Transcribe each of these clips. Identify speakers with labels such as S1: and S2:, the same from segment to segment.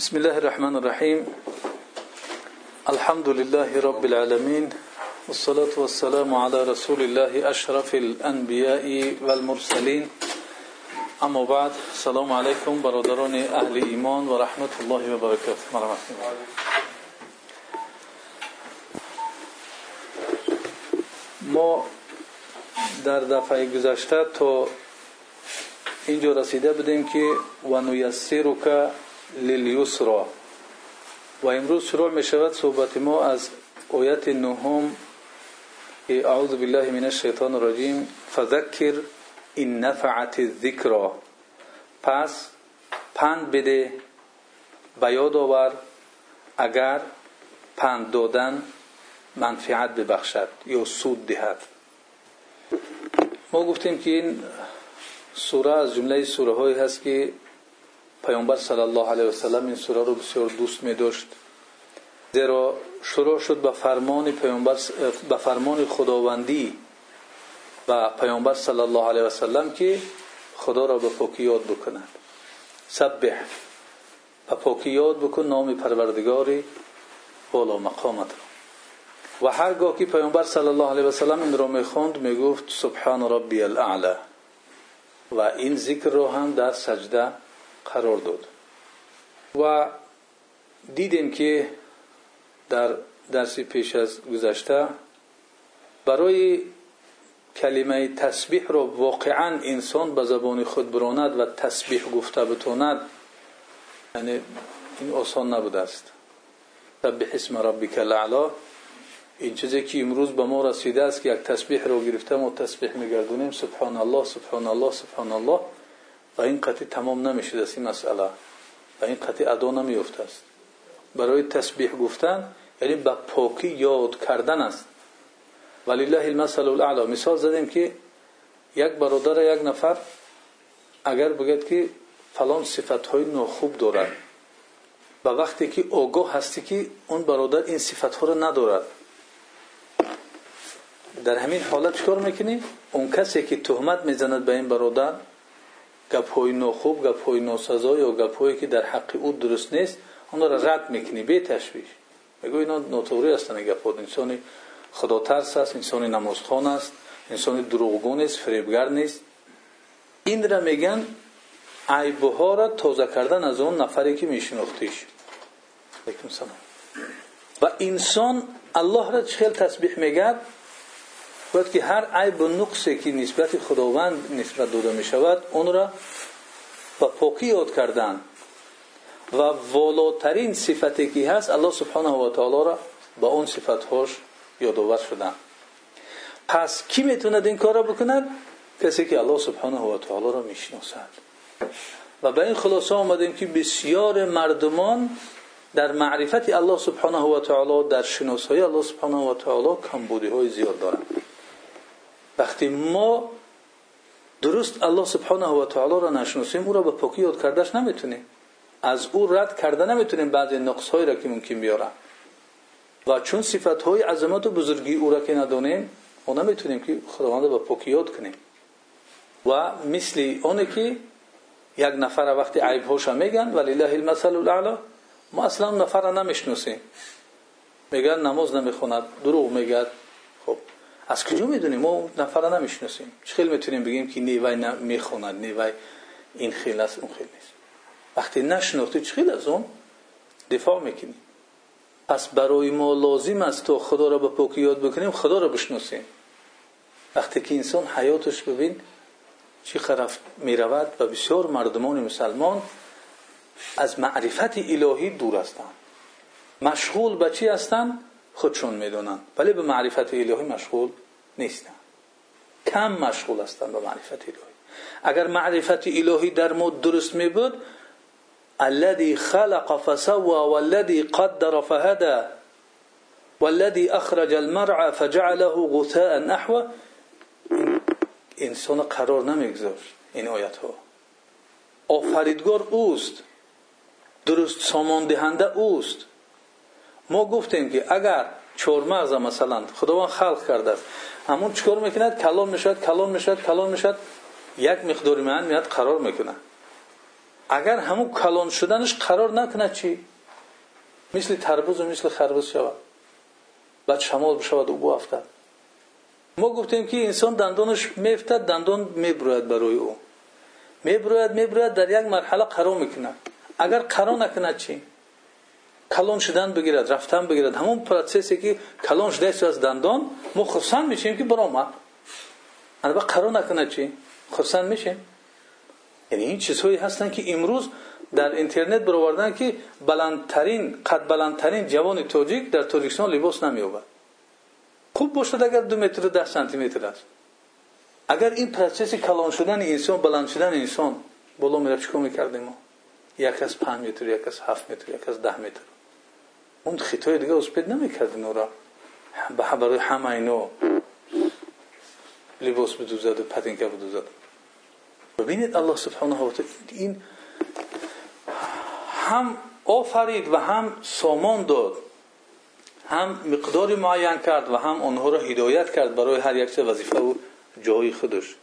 S1: بسم الله الرحمن الرحيم. الحمد لله رب العالمين والصلاة والسلام على رسول الله أشرف الأنبياء والمرسلين. أما بعد سلام عليكم برادران أهل ایمان و رحمت الله و برکاته ما در دفعه گذشته تا اینجا رسیده بودیم که و نیسرک للیسرا. و امروز شروع می شود صحبت ما از آیت نهم. اعوذ بالله من الشیطان الرجیم. فذکر این نفعت الذکر. پس پند بده به یاد آور اگر پند دادن منفعت ببخشد یا سود دهد. ما گفتیم که این سوره از جمله سوره هایی هست که پیامبر صلی الله علیه و سلم این سوره رو بسیار دوست می داشت زیرا شروع شد به فرمان پیامبر به فرمان خداوندی و پیامبر صلی الله علیه و سلم که خدا را به پاکی یاد بکند. سبح. به پاکی یاد بکن نام پروردگاری بالا مقامت و هرگاه که پیامبر صلی الله علیه و سلم این را می‌خواند می‌گفت سبحان ربی الاعلى و این ذکر را هم در سجده قرار داد. و دیدیم که در درسی پیش از گذشته برای کلمه تسبیح را واقعا انسان به زبان خود براند و تسبیح گفته بتواند یعنی این آسان نبوده است. سبح اسم ربک الاعلی این چیزی که امروز به ما رسیده است که یک تسبیح را گرفته ما تسبیح میگردونیم. سبحان الله سبحان الله سبحان الله. و این قطعی تمام نمی‌شد است این مسئله. و این قطعی ادا نمیفته است. برای تسبیح گفتن یعنی به پاکی یاد کردن است. ولله المثل الاعلى مثال زدیم که یک برادر یک نفر اگر بگید که فلان صفت های ناخوب دارد. و وقتی که آگاه هستی که اون برادر این صفت ها رو ندارد. در همین حالت چکار می‌کنی؟ اون کسی که تهمت می‌زند به این برادر گپ های ناخوب گپ های ناسزا یا گپ هایی که در حق او درست نیست اون را رد می‌کنی به تشویش. میگو اینا نوتوری هستن گپ ها انسانی خدا ترس است انسان نمازخوان است انسان دروغگو نیست فریبگر نیست. این را میگن عیبها را تازه کردن از اون نفری که میشناختیش. سلام و انسان الله را چخیل تسبیح میگرد باید که هر عیب و نقصی که نسبت خداوند نسبت داده می شود اون را با پاکی یاد کردن. و والاترین صفتی که هست الله سبحانه و تعالی را با اون صفتهاش یادآور شدن. پس کی می‌توند این کار را بکند؟ کسی که الله سبحانه و تعالی را می‌شناسد. و به این خلاصه آمدیم که بسیار مردمان در معرفت الله سبحانه و تعالی در شناسایی الله سبحانه و تعالی کمبودی های زیاد دارند. وقتی ما درست الله سبحانه و تعالی را نشناسیم او را به پاکی یاد کردش نمی‌تونیم. از او رد کرده نمی‌تونیم بعضی نقص را که ممکن بیارن و چون صفت های عظمت و بزرگی او را که ندانیم ما نمی‌تونیم که خداوند به پاکی یاد کنیم. و مثل اونه که یک نفر وقتی عیب هاش میگن ولله المثل الاعلى ما اصلا نفر را نمی‌شناسیم. میگن نماز نمی‌خوند دروغ میگد. خب از کجا می‌دونیم؟ ما نفر نمی‌شناسیم. چه خیلی می‌تونیم بگیم که نیوی می‌خوند. نیوی این خیل است اون خیل نیست. وقتی نشناختی چه خیلی از اون؟ دفاع می‌کنیم. پس برای ما لازم است تا خدا را به پاکی یاد بکنیم خدا را بشناسیم. وقتی که انسان حیاتش ببین چی خرف می رود و بسیار مردمان مسلمان از معرفت الهی دور هستند. مشغول به چی هستند؟ خودشون می‌دونن. ولی به معرفت الهی مشغول نیستن. کم مشغول هستند به معرفت الهی. اگر معرفت الهی در ما درست می بود الذي خلق فسوى والذي قدر فهدى والذي اخرج المرعى فجعله غثاء نحو انسان قرار نمیگذاشت این آیت ها آفریدگار اوست. درست سامان دهنده اوست. ما گفتیم که اگر چهارمغز مثلا خداوند خلق کرده است همون چیکار می‌کند کلان می‌شد کلان می‌شد کلان می‌شد یک مقداری من میاد قرار می‌کنه. اگر همون کلان شدنش قرار نکنه چی؟ مثل تربوز و مثل خربوز شود. بعد شمال بشود او بافتد ما گفتیم که انسان دندانش میفتد دندان میبروید برای او. میبروید میبروید در یک مرحله قرار می‌کنه. اگر قرار نکنه چی؟ کلان شدن بگیرد رفتن بگیرد همون پروسسی که کلان شده از دندان ما خرسند میشیم که برآمد البته قرار نکنه چی خرسند میشیم یعنی این چیزهایی هستن که امروز در اینترنت برآوردن که بلندترین قد بلندترین جوان تاجیک در تاجیکستان لباس نمییابد خوب باشد اگر دو متر و ده سانتی متر است اگر این پروسس کلان شدن انسان بلند شدن انسان بالا میره چیکار می‌کردیم ما یک از پنج متر یک از هفت متر یک از ده متر اون خطای دیگه اسپید نمی‌کردیم او را برای همه اینو لباس بدوزد و پتینکه بدوزد ببینید الله سبحانه و تعالی این هم آفرید و هم سامان داد. هم مقداری معین کرد و هم آنها را هدایت کرد برای هر یک وظیفه و جای خودش.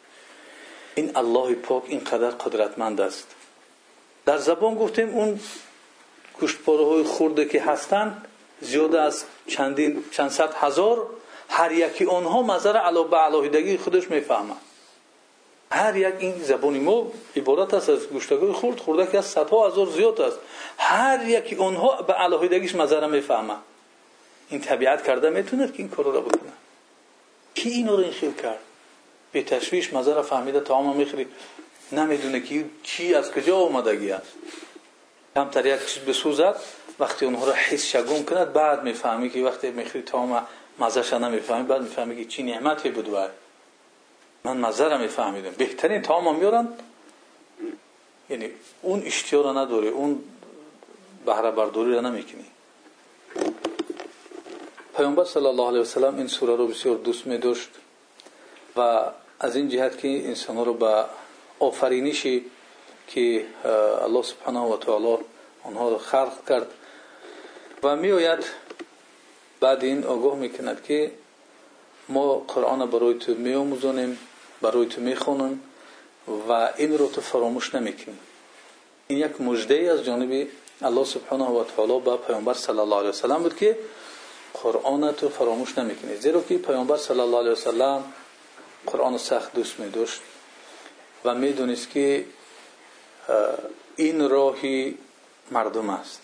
S1: این الله پاک اینقدر قدرتمند است. در زبان گفتیم اون گوشتپاره های خورده که هستند زیاده از چندین چند صد هزار هر یکی آنها مظهر علا به علاهیدگی خودش می‌فهمند هر یک این زبانی ما عبارت است از گوشتگاه خورد خورده که از صدها هزار زیاد است. هر یکی آنها به علاهیدگیش مظهر می‌فهمند این طبیعت کرده می‌تونه که این کار را بکنه. کی اینو این خیل کرد؟ به تشویش مظهر فهمیده تمام می‌خری نمی‌دونه که چی از کجا اومدگی است. کمتر یک چیز بسوزد وقتی اونها را حس شگون کند بعد می‌فهمی که وقتی می‌خری تمام مزهش نمی‌فهمی بعد می‌فهمی که چی نعمتی بود وای. من مزه را میفهمیدم. بهترین تمام میارن یعنی اون اشتیار را نداره اون بهره برداری را نمی‌کنی. پیامبر صلی الله علیه و سلم این سوره رو بسیار دوست می داشت که به الله سبحانه و تعالی آنها رو خلق کرد. و می آید بعد این آگاه می‌کند که ما قرآن برای تو می آموزانیم برای تو می خونیم و این رو تو فراموش نمی‌کنیم. این یک مجده از جانب الله سبحانه و تعالی با پیامبر صلی الله علیه و سلم بود که قرآن تو فراموش نمی‌کنی. زیرا که پیامبر صلی الله علیه و سلم قرآن سخت دوست می داشت و می‌دونست که این راهی مردم است.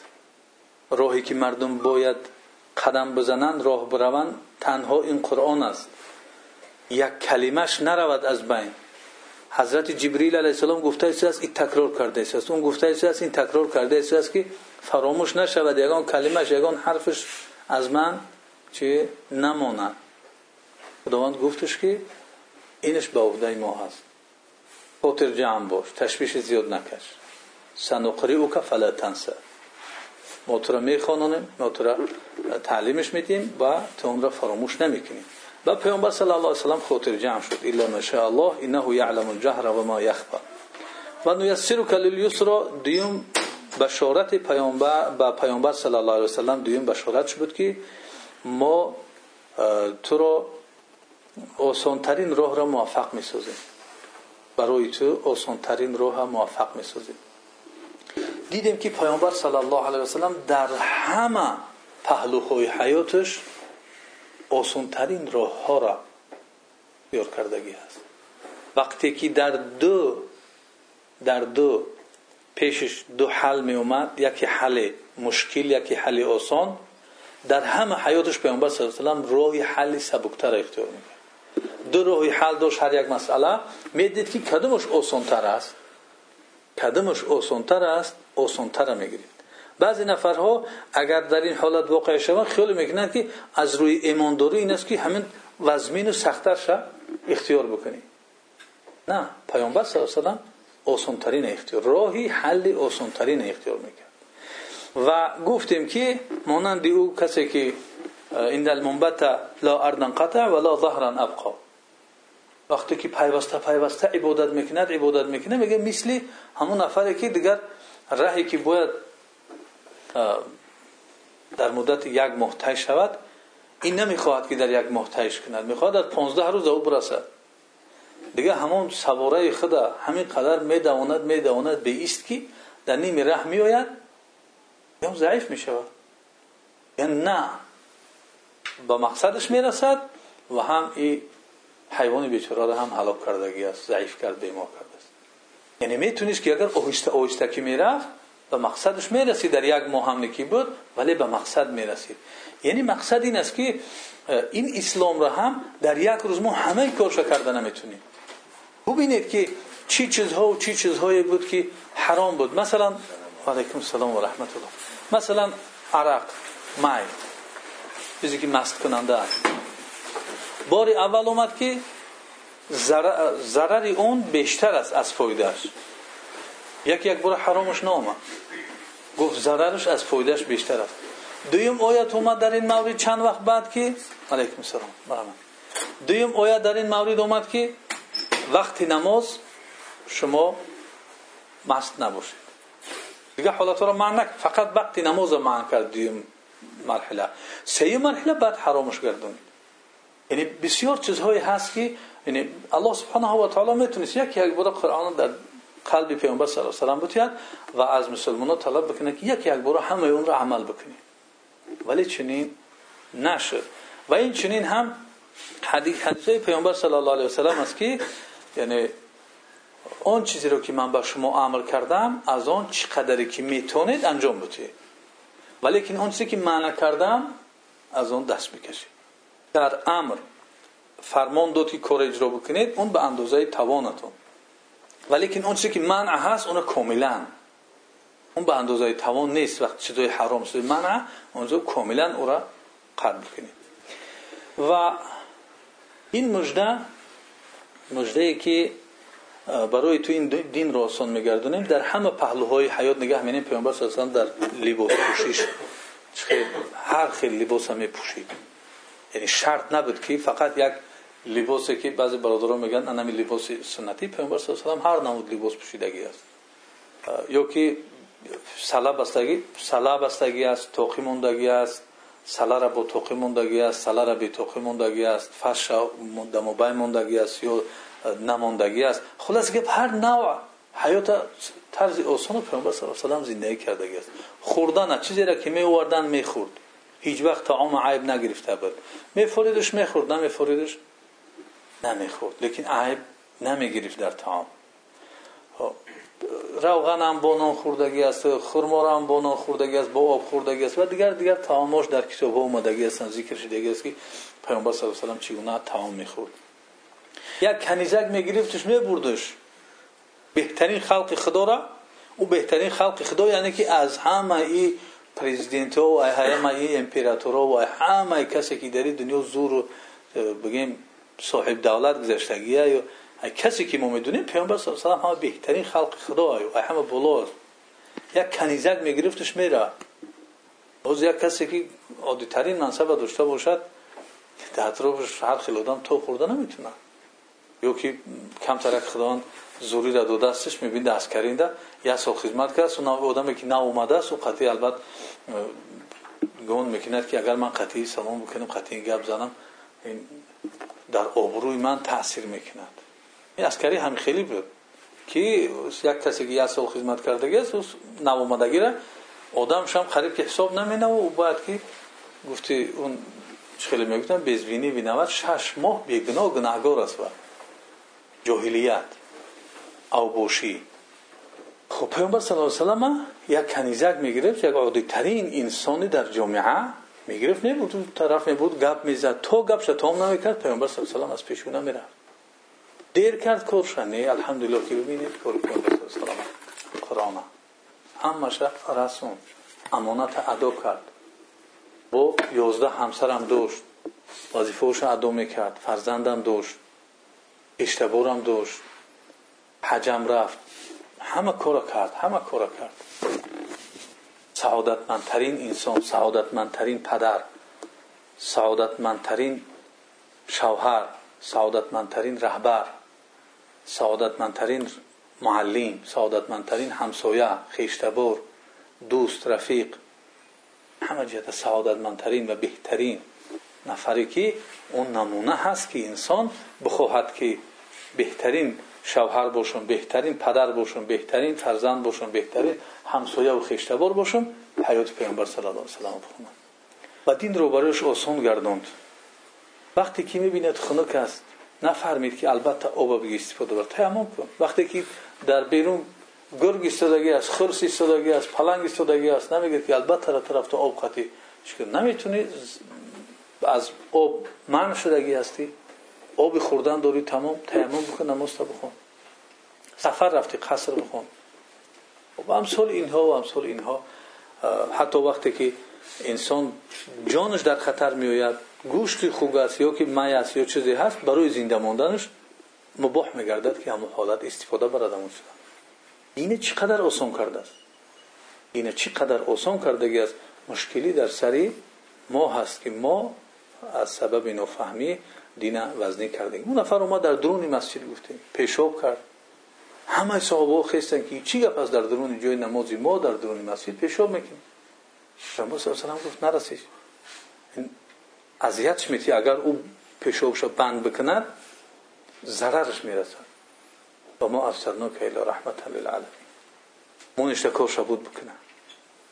S1: راهی که مردم باید قدم بزنند راه بروند تنها این قرآن است. یک کلمش نرود از بین. حضرت جبریل علیه السلام گفته است این تکرار کرده است. اون گفته است این تکرار کرده است که فراموش نشود. یگان کلمش یگان حرفش از من چه نماند. خداوند گفتش که اینش به عهده ما هست. خاطر جمع باش تشویش زیاد نکش. سنقری او که فلا تنسه ما تو را میخوانونیم ما تو را تعلیمش میدیم و تو اون را فراموش نمی‌کنیم. و پیامبر صلی الله علیه و سلم خاطر جمع شد. الا ما الله انه یعلم الجهر و ما یخفى و نیسرک لليسرا دیوم بشارت پیامبر با پیامبر صلی الله علیه و سلم دیوم بشارت شد که ما تو را آسانترین راه را موفق می‌سازیم. برای تو آسانترین راه را موفق می‌سازیم. دیدیم که پیامبر صلی الله علیه و سلم در همه پهلوهای حیاتش آسانترین راه ها را بیار کردگی هست. وقتی که در دو در دو پیشش دو حل می اومد یکی حل مشکل یکی حل آسان در همه حیاتش پیامبر صلی الله علیه و سلم راه حل سبکتر اختیار می‌کرد. راه حل داشت هر یک مسئله. می‌دید که کدومش آسانتر است؟ کدومش آسانتر است؟ آسانتر می‌گیرید. بعضی نفرها اگر در این حالت واقع شوند خیال می‌کنند که از روی ایمانداری این است که همین وزمین و سختتر شد اختیار بکنی. نه پیامبر صلی الله علیه و سلم آسانترین اختیار راهی حل آسانترین اختیار می‌کرد. و گفتیم که مانند او کسی که این المنبت لا وقتی که پیوسته پیوسته عبادت می‌کند عبادت می‌کنه میگه مثل همون نفری که دیگر راهی که باید در مدت یک ماه طی شود این نمی‌خواهد که در یک ماه طیش کند. می‌خواهد در 15 روز او برسد. دیگه همون سواره خدا همین قدر میدواند میدواند به است که در نیم ره میآید. یا ضعیف می نه با مقصدش می‌رسد و هم این حیوان بیچاره را هم هلاک کردگی است ضعیف کرد بیمار کرده است. یعنی میتونیست که اگر آهسته آهسته که می‌رفت به مقصدش می‌رسید در یک ماه هم نکی بود ولی به مقصد می‌رسید. یعنی مقصد این است که این اسلام را هم در یک روز ما همه کارش کرده نمی‌تونیم ببینید که چی چیزها و چی چیزهایی بود که حرام بود. مثلا علیکم السلام و رحمت الله. مثلا عرق مای چیزی که مست کننده است. بار اول اومد که ضرر اون بیشتر است از فایدهش یک یک بار حرامش نامد گفت ضررش از فایدهش بیشتر است. دویم آیت اومد در این مورد چند وقت بعد که علیکم السلام. مرحبا. دویم آیت در این مورد اومد که وقتی نماز شما مست نباشید. دیگه حالت را معنی فقط وقتی نماز معنی کرد دویم مرحله. سه مرحله بعد حرامش گردونید. یعنی بسیار چیزهایی هست که یعنی الله سبحانه و تعالی می‌تونست یک یک بار قرآن در قلب پیامبر صلی الله علیه و بتید و از مسلمانان طلب بکنه که یک یک بار همه اون را عمل بکنید ولی چنین نشد. و این چنین هم حدیث پیامبر صلی الله علیه و سلم است که یعنی اون چیزی رو که من با شما عمل کردم از آن چقدری که می‌تونید انجام بدید ولی اون چیزی که من کردم از اون دست بکشید در امر فرمان داد که کار اجرا بکنید اون به اندازه توانتون. ولی اون چیزی که منع هست اون کاملا. اون به اندازه توان نیست وقتی چیزای حرام شده منع اونجا کاملا او را قطع بکنید. و این مجده مجده که برای تو این دین را آسان میگردونیم در همه پهلوهای حیات نگه می‌داریم. پیامبر صلی در لباس پوشیش. هر خیلی لباس هم میپوشید. یعنی شرط نبود که فقط یک لباسی که بعضی برادران میگن انمی لباس سنتی پیامبر صلی الله هر نمود لباس پوشیدگی است. یا که سلا بستگی سلا بستگی است توقی موندگی است سلا را با توقی موندگی است سلا را بی توقی موندگی است فش دموبای موندگی است یا نموندگی است. خلاص که هر نوع حیات طرز آسان پیامبر صلی الله علیه و زندگی کردگی است. خوردن چیزی را که می آوردن می خورد هیچ وقت طعام عیب نگرفته بود. می فوریدش می خورد نمی فوریدش نمی خورد لیکن عیب نمی گرفت در طعام. روغن هم با نان خوردگی است خرما هم با نان خوردگی است با آب خوردگی است و دیگر دیگر طعامش در کتاب ها اومدگی است ذکر شدگی است که پیامبر صلی الله علیه و چگونه طعام می‌خورد. یک کنیزک میگرفتش میبردش. بهترین خلق خدا را او بهترین خلق خدا یعنی که از همه ای همه ای امپراتورها و همه کسی که در دنیا زور بگیم صاحب دولت گذشتگیه یا کسی که ما می‌دونیم پیامبر صلی الله علیه و بهترین خلق خدا و همه بالا یک کنیزک میگرفتش میره باز یک کسی که عادی ترین منصب داشته باشد در اطرافش هر خیلی آدم تو خورده نمی‌تونه. یا که کم ترک خداوند زوری را دو دستش می‌بینه دست کرینده. یک سال خدمت کرد. و آدمی که نه اومده است و قطعی البته گون می‌کند که اگر من قطعی سلام بکنم قطعی گپ زنم این در آبروی من تاثیر می‌کند. این عسکری هم خیلی بود. که یک کسی که یک سال خدمت کرده است نو اومدگی را آدمش هم قریب که حساب نمینه و باید که گفتی اون خیلی می‌گفتن؟ بزبینی بینود شش ماه بیگناه گناهگار است و جاهلیت اوبوشی خب پیامبر صلی الله علیه و سلم یک کنیزک می‌گرفت یک عادی ترین انسانی در جامعه می‌گرفت. نبود اون طرف میبود گپ می‌زد. تو گپ شد تام نمی‌کرد. پیامبر صلی الله علیه و سلم از پیشونه می‌رفت. دیر کرد کارش نه الحمدلله که ببینید کار پیامبر صلی الله علیه و سلم قرآن همش رسم امانت ادا کرد. با یازده همسرم داشت. وظیفه‌اش ادا می‌کرد. فرزندم داشت. اشتبارم داشت. حجم رفت. همه کار کرد همه کار کرد. سعادتمندترین انسان سعادتمندترین پدر سعادتمندترین شوهر سعادتمندترین رهبر سعادتمندترین معلم سعادتمندترین همسایه خیشتبار دوست رفیق. همه جهت سعادتمندترین و بهترین نفری که اون نمونه هست که انسان بخواهد که بهترین шавҳар бошум беҳтарин падар бошум беҳтарин фарзанд бошум беҳтарин ҳамсояву хештабор бошум ҳаёти паёмбар сал ла салам бихонам ва динро барояш осон гардонд вақте ки мебинад хунук аст нафаҳмид ки албатта оба биги истифода бар таяммум кун вақте ки дар берун гург истодагӣ аст хурс истодагӣ аст паланг истодагӣ аст намегӯяд ки албатта рафта об қатӣ наметуни аз об манъ шудагӣ ҳастӣ оби хӯрдан дорӣ тамом таяммум бикун намозта бихон сафар рафтӣ қаср бихон амсоли инҳо ва амсоли инҳо ҳатто вақте ки инсон ҷонаш дар хатар меояд гӯшти хук аст ё ки май аст ё чизе ҳаст барои зинда монданаш мубоҳ мегардад ки ҳамон ҳолат истифода барад амон шуда ина чӣ қадар осон кардааст ина чӣ қадар осон кардагӣ аст мушкилӣ дар сари мо ҳаст ки мо аз сабаби нофаҳмӣ دینه وزنی کردیم. اون نفر اومد در درون مسجد گفتیم پیشاب کرد. همه صحابه خیستن که چی گپ از در درون جای نماز ما در درون مسجد پیشاب می‌کنیم. پیامبر صلی الله علیه گفت نرسیش اذیتش میتی اگر او پیشابش بند بکند ضررش می‌رسد. و ما افسرنا که الا رحمت للعالمین. مونش کارش بود بکنه.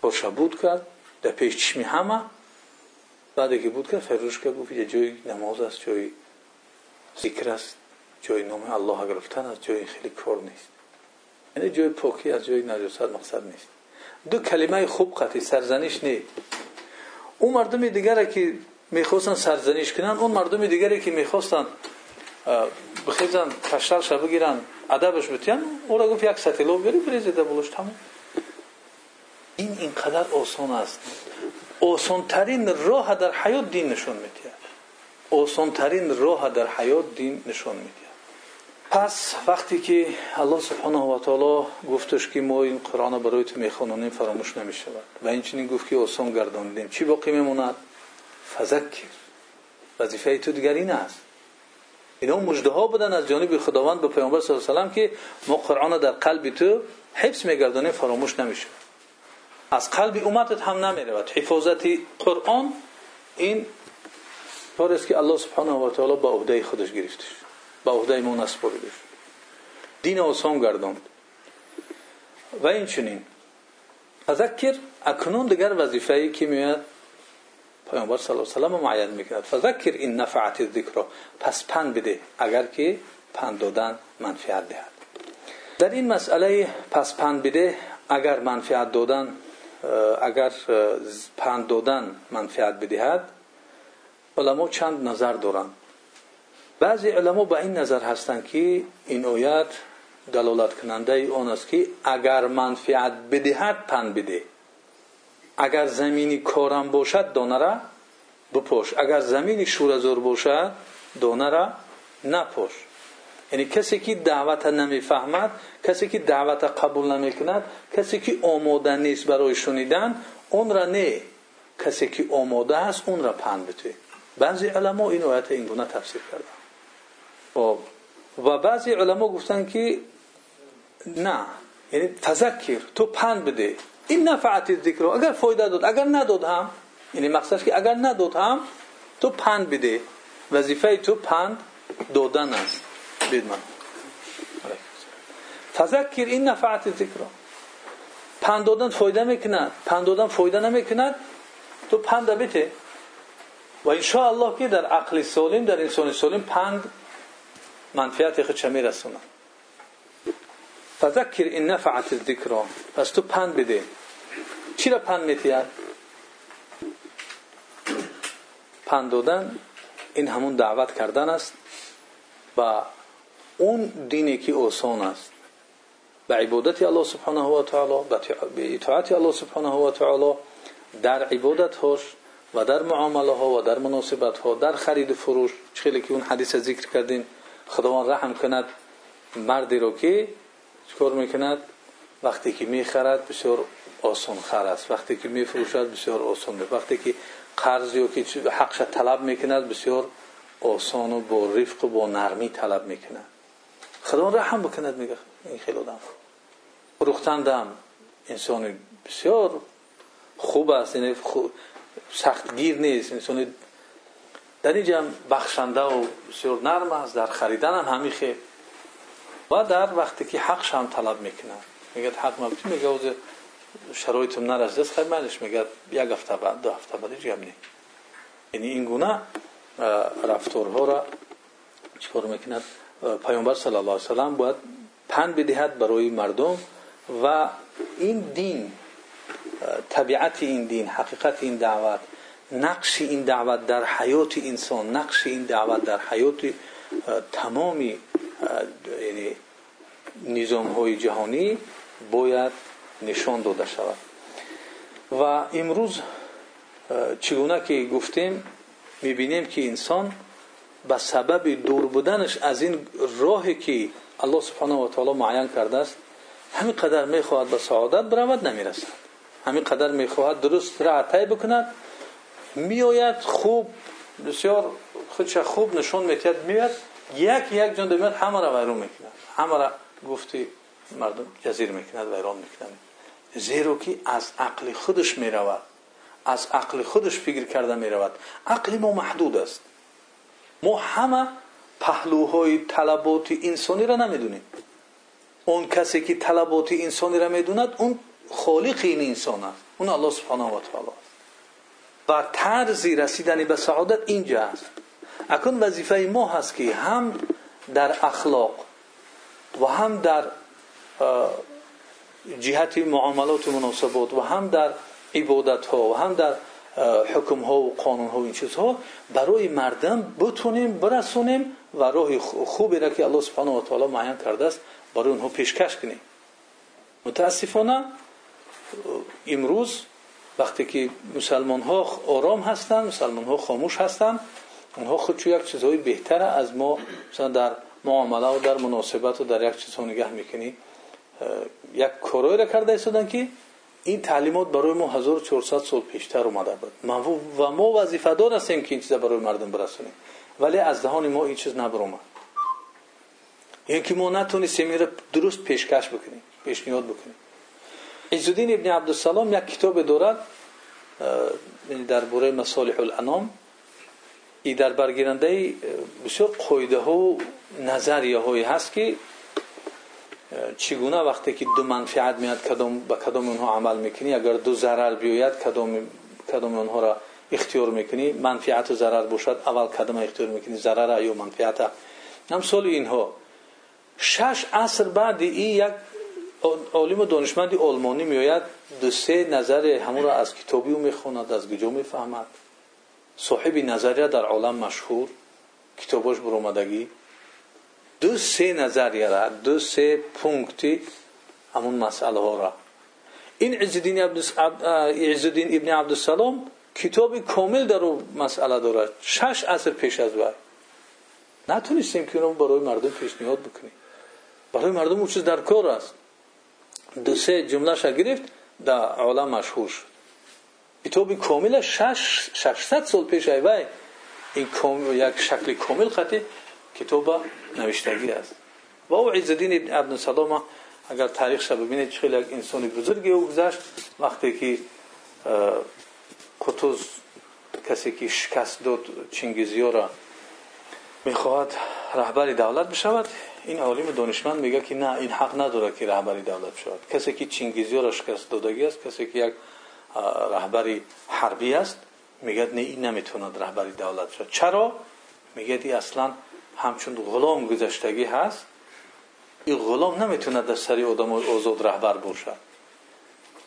S1: کارش بود کرد. در پیش چشمی همه بعد که بود که فروشکا گفت یه جای نماز است جای ذکر است جای نام الله گرفتن است جای خیلی کار نیست. یعنی جای پاکی از جای نجاست مقصد نیست. دو کلمه خوب قطعی سرزنش نیست. اون مردم دیگره که می‌خواستن سرزنش کنن اون مردم دیگری که می‌خواستن بخیزن تشرش بگیرن ادبش بتیان او را گفت یک ستیلو بری بریزیده بلوش تمام این اینقدر آسان است. осонтарин роҳа дар ҳаёт дин нишон медиҳад осонтарин роҳа дар ҳаёт дин нишон медиҳад пас вақте ки аллоҳ субҳанаҳу ватаоло гуфташ ки мо ин қуръона барои ту мехононем фаромӯш намешавад ва инчунин гуфт ки осон гардонидем чӣ боқӣ мемонад фазаккир вазифаи ту дигар ин аст ино муждаҳо буданд аз ҷониби худованд ба пайғамбар с салам ки мо қуръона дар از قلب امتت هم نمی‌رود حفاظتی قرآن این کاریست که الله سبحانه و تعالی با عهده خودش گرفتش با به عهده ما نسپریده دین آسان گرداند. و این چنین فذکر اکنون دیگر وظیفه ای که میاد پیامبر صلی الله علیه و سلم معین می‌کرد. فذکر این نفعت ذکر پس پند بده اگر که پند دادن منفعت دهد. در این مسئله پس پند بده اگر منفعت دادن агар панд додан манфиат бидиҳад уламо чанд назар доранд баъзе уламо ба ин назар ҳастанд ки ин оят далолаткунандаи он аст ки агар манфиат бидиҳад панд бидеҳ агар замини корам бошад донара бипош агар замини шӯразор бошад донара напош یعنی کسی که دعوت نمی‌فهمد کسی که دعوت قبول نمی‌کند کسی که آماده نیست برای شنیدن اون را نه. کسی که آماده است اون را پند بده. بعضی علما این آیت این گونه تفسیر کردن. خب. و بعضی علما گفتن که نه. یعنی تذکر تو پند بده. این نفعت ذکر اگر فایده داد اگر نداد هم یعنی مقصد که اگر نداد هم تو پند بده. وظیفه تو پند دادن است. بدمن فذکر این نفعت ذکر پند دادن فایده می‌کند پند دادن فایده نمی‌کند تو پند بده. و ان الله که در عقل سالم در انسان سالم پند منفعت خود چه میرسونند فذکر این نفعت ذکر پس تو پند بده. چرا پند میتید پند دادن این همون دعوت کردن است. و اون است. به عبادت الله سبحانه و تعالی به اطاعت الله سبحانه و تعالی در عبادت هاش و در معامله ها و در مناسبت ها در خرید و فروش خیلی که اون حدیث ذکر کردین خداوند رحم کند مردی رو که چکار می‌کند؟ وقتی که می‌خرد بسیار آسان خر است. وقتی که میفروشد بسیار آسان است. وقتی که قرض یا که حقش طلب می‌کند بسیار آسان و با رفق و با نرمی طلب می‌کند. خداوند رحم بکند میگه. این خیلی آدم فروختن دم. انسان بسیار خوب است. یعنی سختگیر نیست. انسان در اینجا بخشنده و بسیار نرم است. در خریدن هم همین خیلی و در وقتی که حقش هم طلب می‌کنه. میگه حق مبتی. میگه اوز شرایطم نرسیده خیلی منش میگه یک هفته بعد دو هفته بعد هیچ نی یعنی این گونه رفتارها را چیکار می‌کند؟ پیامبر صلی الله علیه و سلام باید پند بدهد برای مردم و این دین طبیعت این دین حقیقت این دعوت نقش این دعوت در حیات انسان نقش این دعوت در حیات تمامی یعنی نظام های جهانی باید نشان داده شود. و امروز چگونه که گفتیم می‌بینیم که انسان به سبب دور بودنش از این راهی که الله سبحانه و تعالی معین کرده است همین قدر می‌خواهد به سعادت برود نمی‌رسد. همین قدر می‌خواهد درست را طی بکند. میآید خوب بسیار خودش خوب نشون میتید میاد یک یک جان میاد همه را ویران می‌کند. همه را گفتی مردم جزیر می‌کند ویران می‌کند. زیرا که از عقل خودش می‌رود. از عقل خودش فکر کرده می‌رود. انسانی را نمی‌دونیم. اون کسی که طلبات انسانی را می‌دوند اون خالق این انسان است. اون الله سبحانه و تعالی و طرز رسیدن به سعادت اینجا است. اکنون وظیفه ما هست که هم در اخلاق و هم در جهت معاملات و مناسبات و هم در عبادت ها و هم در حکم ها و قانون ها و این چیزها برای مردم بتونیم برسونیم و راه خوبی را که الله سبحانه و تعالی معین کرده است برای اونها پیشکش کنیم. متاسفانه امروز وقتی که مسلمان ها آرام هستند مسلمان ها خاموش هستند اونها خودشو یک چیزهای بهتره از ما مثلا در معامله و در مناسبت و این تعلیمات برای ما 1400 سال پیشتر اومده بود. و ما وظیفه دار هستیم که این چیزا برای مردم برسونیم. ولی از دهان ما این چیز نبرومد یعنی که ما نتونستیم این درست پیشکش بکنیم پیشنهاد بکنیم. عزالدین ابن عبدالسلام یک کتاب دارد یعنی در بوره مصالح الانام. ای در برگیرنده بسیار قایده ها و نظریه هایی هست که چگونه وقتی که دو منفعت میاد کدام با کدام اونها عمل می‌کنی؟ اگر دو ضرر بیاید کدام کدام اونها را اختیار می‌کنی؟ منفعت و ضرر باشد اول کدام اختیار می‌کنی؟ ضرر یا منفعت. امثال اینها. شش عصر بعد این یک عالم و دانشمندی آلمانی میآید دو سه نظر همون را از کتابی می‌خواند از کجا می‌فهمد صاحب نظریه در عالم مشهور کتاباش برآمدگی دو سه نظریه را دو سه پونکتی همون مسئله ها را. این عزالدین ابن عبدالسلام کتاب کامل در مسئله دارد شش عصر پیش از وی نتونستیم که اونو برای مردم پیشنهاد بکنیم. برای مردم اون چیز در کار است. دو سه جمله شا گرفت در عالم مشهور شد. کتاب کامل شش ششصد سال پیش وی این یک شکل کامل خطی. کتاب نوشتگی است و او عزالدین ابن سلام اگر تاریخ ببینید خیلی یک انسان بزرگی او گذشت. وقتی که قطز کسی که شکست داد چنگیزی را می‌خواهد رهبری دولت بشود این عالم دانشمند میگه که نه این حق نداره که رهبری دولت شود کسی که چنگیزی را شکست دادگی است کسی که یک رهبری حربی است میگه نه این نمی‌توند رهبری دولت شود چرا؟ میگه اصلا همچون غلام گذشتگی هست این غلام نمی‌تونه در سری آدم آزاد رهبر باشد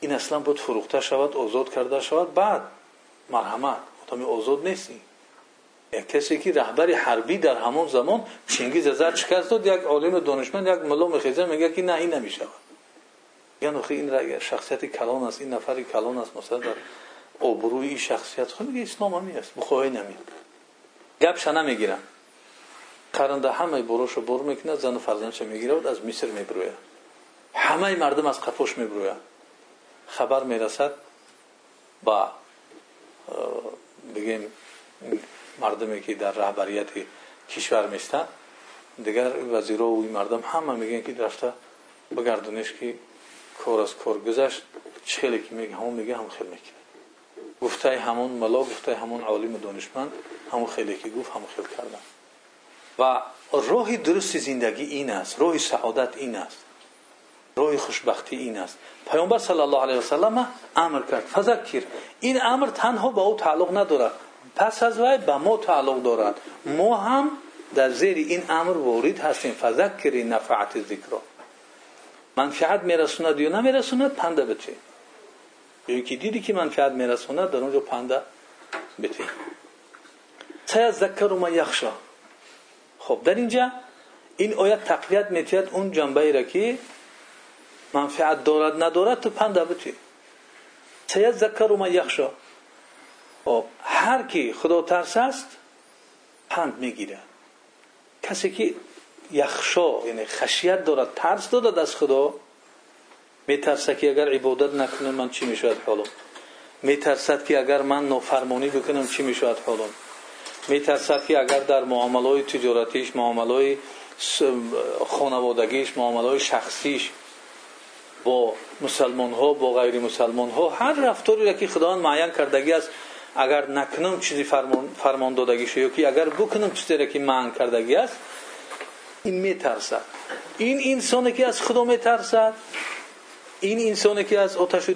S1: این اصلا بود فروخته شود آزاد کرده شود بعد مرحمت. آدم آزاد نیستی یک کسی که رهبر حربی در همون زمان چنگیز زر شکست داد یک عالم دانشمند یک ملا میخیزه میگه که نه این نمی‌شود. یعنی این شخصیت کلان است این نفر کلان است مثلا در آبروی این شخصیت خود میگه اسلام همی است بخواهی نمید. گپش نمی‌گیرن بروش بر می‌کنه زن و فرزندش می‌گیره از مصر میبروه همه مردم از قفوش میبروه خبر می‌رسد با بگیم مردمی که در رهبریت کشور میستن دیگر وزیرا و مردم همه میگن که رفته بگردونش که کار از کار گذشت چخیلی که میگه همون میگه هم خیلی می‌کنه گفته همون ملا گفته همون عالم دانشمند همون خیلی که گفت همون خیلی کردن و راه درست زندگی این است راه سعادت این است راه خوشبختی این است. پیامبر صلی الله علیه و سلم امر کرد فذکر. این امر تنها با او تعلق ندارد. پس از وی به ما تعلق دارد. ما هم در زیر این امر وارد هستیم. فذکر نفعت ذکر منفعت میرسوند یا نمیرسوند پنده بچه. یا که دیدی که منفعت میرسوند در اونجا پنده بته سیذکر ما یخشا. خب در اینجا این آیت تقویت میتید اون جنبه ای را که منفعت دارد ندارد تو پنده بچه سیذکر ما یخشا. خب هر کی خدا ترس است پند می‌گیره. کسی که یخشا یعنی خشیت دارد ترس دارد از خدا میترسد که اگر عبادت نکنم من چی می‌شود حالم میترسد که اگر من نافرمانی بکنم چی می‌شود حالم میترسد که اگر در معاملات تجارتیش معاملات خانوادگیش معاملات شخصیش با مسلمان ها با غیر مسلمان ها هر رفتاری را که خداوند معین کردگی است اگر نکنم چیزی فرمان, فرمان دادگی یا که اگر بکنم چیزی را که معین کردگی است این میترسد. این انسانی که از خدا میترسد این انسانی که از آتش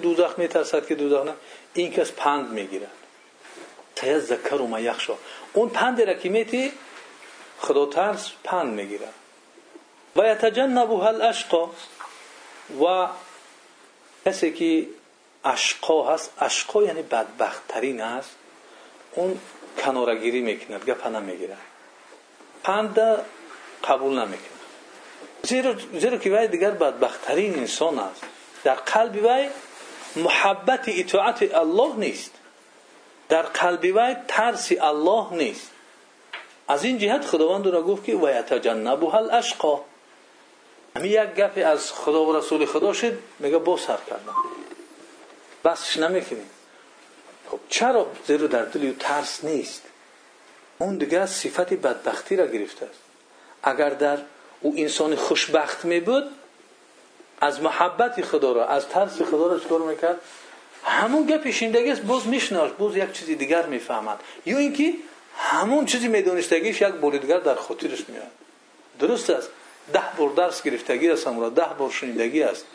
S1: تیذکر ما یخشا اون پند را که میتی خدا ترس پند می‌گیرد و یتجنبها الاشقا. و کسی که اشقا هست اشقا یعنی بدبخت ترین است. اون کنارگیری می‌کند گپ نمی‌گیرد پند قبول نمی‌کنه. زیرا, زیرا که وی دیگر بدبختترین انسان است. در قلب وی محبت اطاعت الله نیست. در قلب وی ترس الله نیست. از این جهت خداوند را گفت که و یتجنبها الاشقا. همین یک گپ از خدا و رسول خدا شد میگه با سر کردم. بسش نمی‌کنیم خب چرا زیرا در دل ترس نیست؟ اون دیگه صفت بدبختی را گرفته است. اگر در او انسان خوشبخت می بود از محبت خدا را از همون گپ شیندگی است باز میشناش باز یک چیزی دیگر می‌فهمد. یا اینکه همون چیزی میدونستگیش یک بار دیگر در خاطرش میاد. درست است. ده بار درس گرفتگی است را ده بار شنیدگی است.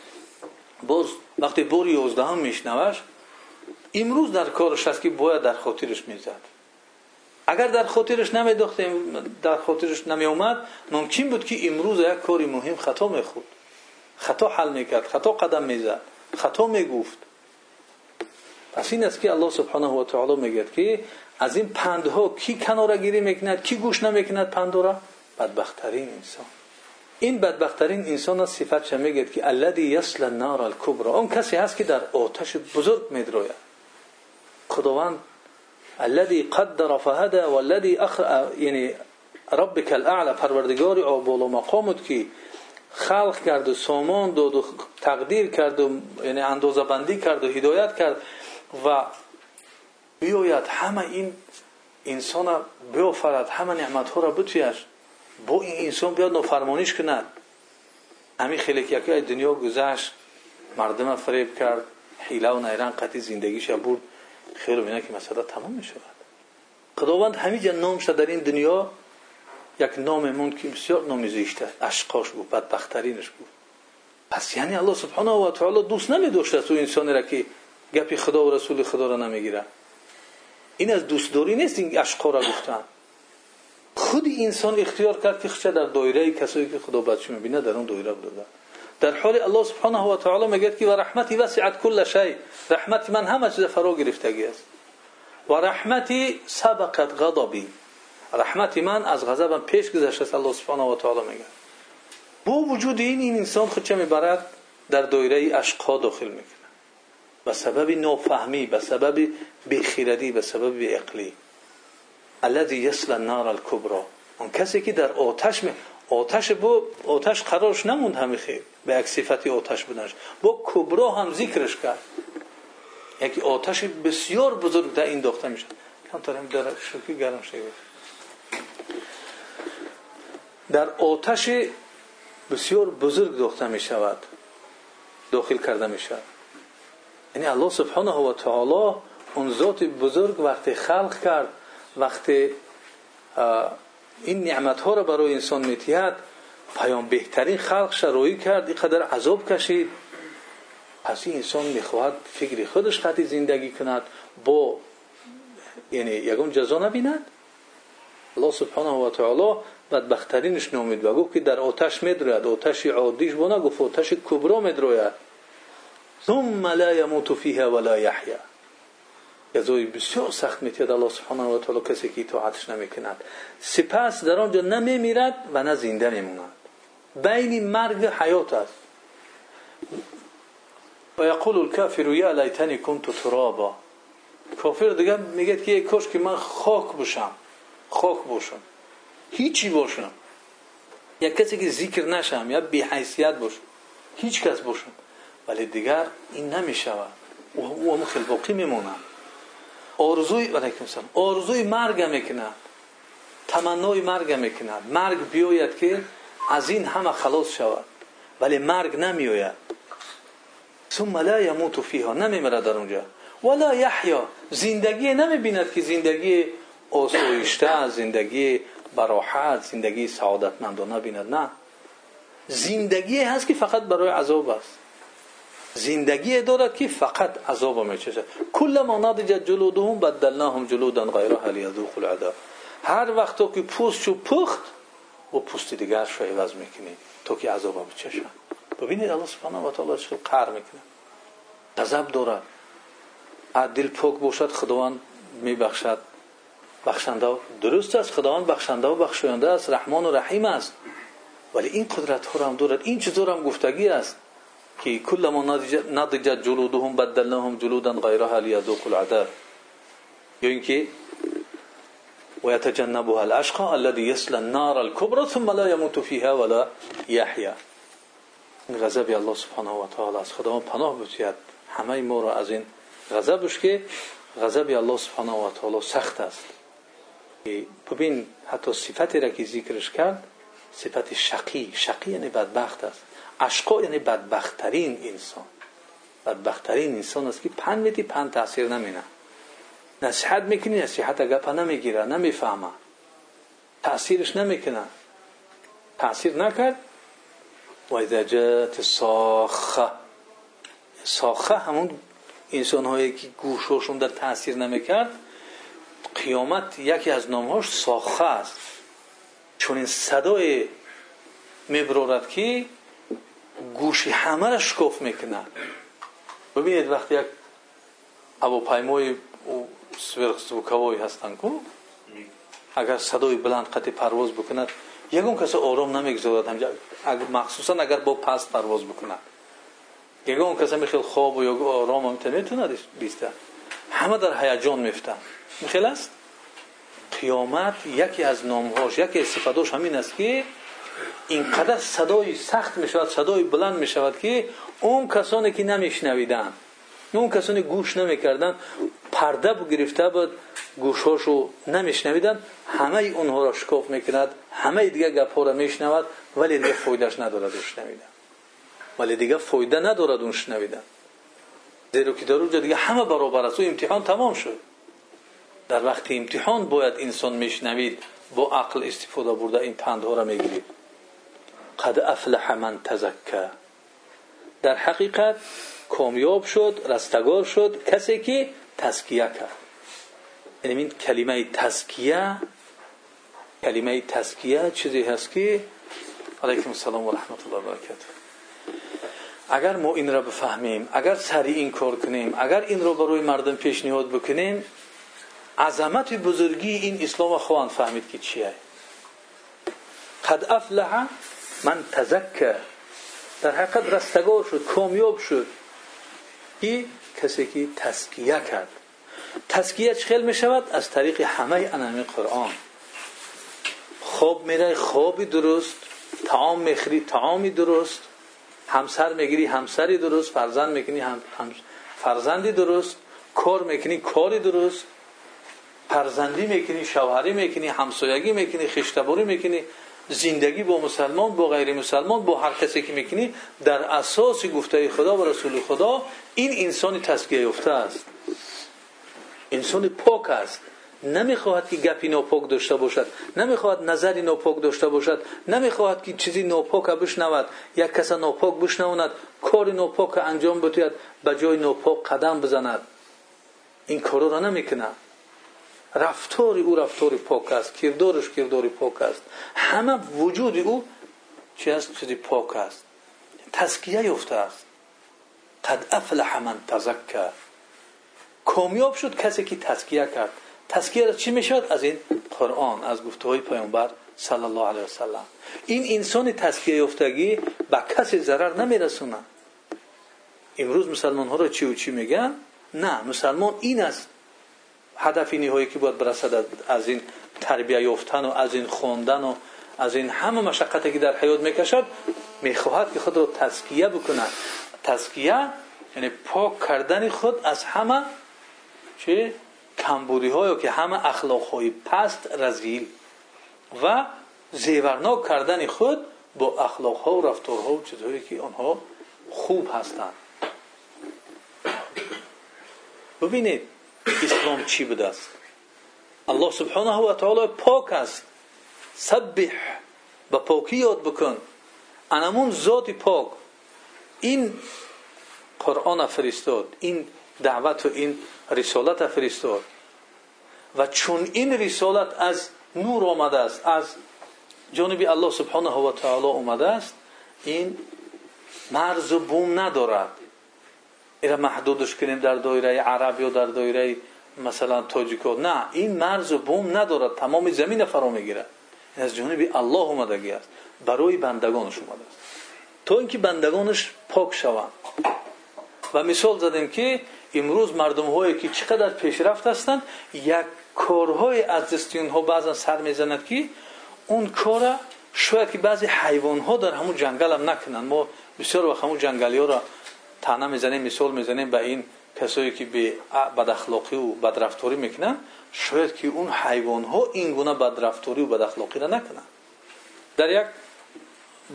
S1: باز وقتی بار یازدهم میشنوش امروز در کارش است که باید در خاطرش می‌زد. اگر در خاطرش نمیداختیم در خاطرش نمی اومد ممکن بود که امروز یک کاری مهم خطا می‌خورد. خطا حل می‌کرد خطا قدم می‌زد خطا می‌گفت. پس این است که الله سبحانه و تعالی میگه که از این پندها کی کنارگیری می‌کند کی گوش نمی‌کند پند را بدبختترین انسان. این بدبختترین انسان از صفت چه؟ میگه که الذي یصل النار الكبرى اون کسی هست که در آتش بزرگ میدروید. خداوند الذي قدر فهدى والذي أخ... يعني ربك الاعلى پروردگار بالا مقامت که خلق کرد و سامان داد و تقدیر کرد و یعنی اندازه بندی کرد و هدایت کرد. و بیاید همه این انسان بیافرد همه نعمت ها را بتویش. با این انسان بیاد نافرمانیش کند. همین خیلی که دنیا گذشت مردم فریب کرد حیله و نیران قطعی زندگیش برد. خیر و که مسئله تمام می شود خداوند همینجا نام شد در این دنیا یک نام موند که بسیار نام زیشته اشقاش بود بدبخترینش بود. پس یعنی الله سبحانه و تعالی دوست گپی خدا و رسول خدا را نمی‌گیره. این از دوستداری نیست این اشقا را گفتن. خود انسان اختیار کرد که خچه در دایره کسایی که خدا بچه می‌بینه در اون دایره بوده در حال الله سبحانه و تعالی میگه که و رحمتی وسعت کل شی رحمت من همه چیز فرا گرفتگی است. و رحمتی سبقت غضبی. رحمت من از غضبم پیش گذشته است الله سبحانه و تعالی میگه. با وجود این این انسان خود چه می‌برد در دایره اشقا داخل می‌کنه به سبب نافهمی به سبب بیخیردی به سبب عقلی الذي يصل النار الكبرى اون کسی که در آتش می آتش با آتش قرارش نموند همه خیر. به یک صفتی آتش بودنش با کبرا هم ذکرش کرد. یکی آتش بسیار بزرگ در این داخته میشه. کم هم در شوکی گرم شده در آتش بسیار بزرگ داخته می شود داخل کرده می شود یعنی الله سبحانه و تعالی اون ذات بزرگ وقتی خلق کرد وقتی این نعمت ها را برای انسان میتیهد پیام بهترین خلق شرایی کرد اینقدر عذاب کشید. پس این انسان می‌خواهد فکر خودش خطی زندگی کند با یعنی یکم جزا نبیند. الله سبحانه و تعالی بدبخترینش نامید و گفت که در آتش میدروید آتش عادیش با نگفت آتش کبرا میدروید ثم لا يموت فيها ولا يحيا. جزای بسیار سخت میتید. الله سبحانه و تعالی کسی که اطاعتش نمی‌کند. سپس در آنجا نمیمیرد و نه زنده میموند بین مرگ حیات است. و یقول الکافر یا لیتنی کنت ترابا. کافر دیگه میگه که کاش که من خاک باشم. خاک باشم. هیچی باشم. یا کسی که ذکر نشم یا بی حیثیت باشم. هیچ کس باشم. ولی دیگر این نمی‌شود. و او خیلی باقی میمونم آرزوی علیکم سلام. آرزوی مرگ می‌کند. تمنای مرگ می‌کند. مرگ بیاید که از این همه خلاص شود. ولی مرگ نمیآید. ثم لا يموت فيها نمیمیره در اونجا. ولا یحیا. زندگی نمی‌بیند که زندگی آسایشته زندگی براحت زندگی سعادتمندانه بیند نه. زندگی هست که فقط برای عذاب است. زندگی دارد که فقط عذاب میچشد کل ما نضجت جلودهم بدلناهم جلودا غیرها لیذوقوا العذاب. هر وقت که پوست شو پخت و پوست دیگر شو عوض می‌کنی. تا که عذاب بچشن ببینید الله سبحانه و تعالی چه قهر می‌کنه. غضب دارد دل پاک باشد خداوند میبخشد. بخشنده درست است. خداوند بخشنده و بخشاینده است. رحمان و رحیم است. ولی این قدرت ها هم دارد این چیزا هم گفتگی است که کل ما نضجت جلودهم بدلناهم جلودا غیرها لیذوقوا العذاب. اینکه ويتجنبها الأشقى الذي يصلى النار الكبرى ثم لا يموت فيها ولا يحيا. غضب الله سبحانه و تعالی است خدا پناه بچید همه ما را از این غضبش که غضب الله سبحانه و تعالی سخت است. ببین حتی صفتی را که ذکرش کرد صفت شقی شقی یعنی بدبخت است. اشقا یعنی بدبختترین انسان. بدبختترین انسان است که پن میدی پن تاثیر نمینه. نصیحت می‌کنی نصیحت گپ نمی‌گیره نمی‌فهمه. تاثیرش نمی‌کنه. تاثیر نکرد. و اذا جات ساخه ساخه همون انسان هایی که گوششون در تاثیر نمی‌کرد. قیامت یکی از نامهاش ساخه است. چون این صدای میبرورد که گوشی همه را شکوف می‌کنه. ببینید وقتی یک هواپیمای سوکوایی هستن کو اگر صدای بلند قطع پرواز بکند یگون کسی آرام نمی‌گذارد. همجا مخصوصا اگر با پست پرواز بکند. یگون کسی میخیل خواب و یا آرام هم می‌تونه بیسته همه در هیجان میفتن میخیل است قیامت یکی از نامهاش یکی از صفاتش همین است که اینقدر صدای سخت می شود صدای بلند می شود که اون کسانی که نمیشنویدن اون کسانی گوش نمی‌کردن پرده گرفته بود گوشهاشو نمیشنویدن همه اونها را شکاف می‌کند همه دیگه گپ را میشنود ولی دیگه فایدهش ندارد شنویدن. ولی دیگه فایده ندارد اون شنویدن. زیرا که در اونجا دیگه همه برابر است. و امتحان تمام شد. در وقت امتحان باید انسان میشنوید با عقل استفاده برده این پندها را می‌گیرید. قد افلح من تزکه در حقیقت کامیاب شد رستگار شد کسی که تزکیه کرد. یعنی این کلمه تزکیه کلمه تزکیه چیزی هست که علیکم السلام و رحمت الله و برکاته. اگر ما این را بفهمیم اگر سریع این کار کنیم اگر این را برای مردم پیشنهاد بکنیم عظمت بزرگی این اسلام خواهند فهمید که چیه. قد افلح من تزکه در حقیقت رستگار شد کامیاب شد. کی کسی که تسکیه کرد. تسکیه چه می شود؟ از طریق همه انعام قرآن. خواب میره خوابی درست تعام می‌خری تعامی درست. همسر می‌گیری همسری درست. فرزند می‌کنی هم فرزندی درست. کار می‌کنی کاری درست. فرزندی می‌کنی شوهری می‌کنی همسایگی می‌کنی خشتباری می‌کنی زندگی با مسلمان با غیر مسلمان با هر کسی که می‌کنی در اساس گفته خدا و رسول خدا این انسان تسکیه یافته است. انسان پاک است. نمی‌خواهد که گپی ناپاک داشته باشد نمی‌خواهد نظری ناپاک داشته باشد نمی‌خواهد که چیزی ناپاک بشنود یک کس ناپاک بشنواند کار ناپاک انجام بتوید به جای ناپاک قدم بزند. این کارو را نمی‌کند رفتاری او رفتاری پاک است کردارش کرداری پاک است. همه وجود او چی است؟ چیزی پاک است. تزکیه یافته است. قد افلح من تزکه کامیاب شد کسی که تزکیه کرد. تزکیه چی می‌شد از این قرآن از گفته های پیامبر صلی الله علیه وسلم این انسان تزکیه یافتگی به کسی ضرر نمیرسونه. امروز مسلمان ها را چی و چی میگن نه مسلمان این است هدف نهایی که باید برسد از این تربیه یافتن و از این خواندن و از این همه مشقتی که در حیات می‌کشد می‌خواهد که خود را تزکیه بکند. تزکیه یعنی پاک کردن خود از همه چه کمبودی های که همه اخلاق های پست رزیل و زیورناک کردن خود با اخلاق ها و رفتارها و چیزهایی که آنها خوب هستند. ببینید اسلام چی بوده است؟ الله سبحانه و تعالی پاک است. سبح. با پاکی یاد بکن. انمون ذات پاک. این قرآن فرستاد این دعوت و این رسالت فرستاد. و چون این رسالت از نور آمده است از جانب الله سبحانه و تعالی آمده است این مرز و بوم ندارد ایرا محدودش کنیم در دایره عرب یا در دایره مثلا تاجیکو. نه این مرز و بوم ندارد. تمام زمین فرا می‌گیرد. این از جانب الله اومدگی است. برای بندگانش اومده است. تا اینکه بندگانش پاک شوند. و مثال زدیم که امروز مردم هایی که چقدر پیشرفت هستند یک کارهای از دستیون ها بعضا سر می‌زند که اون کار شاید که بعضی حیوان ها در همون جنگل هم نکنند. ما بسیار وقت همون جنگلی ها را تنه می‌زنیم مثال می‌زنیم به این کسایی که به بد اخلاقی و بد رفتاری می‌کنن شاید که اون حیوان ها این گونه بد رفتاری و بد اخلاقی را نکنن. در یک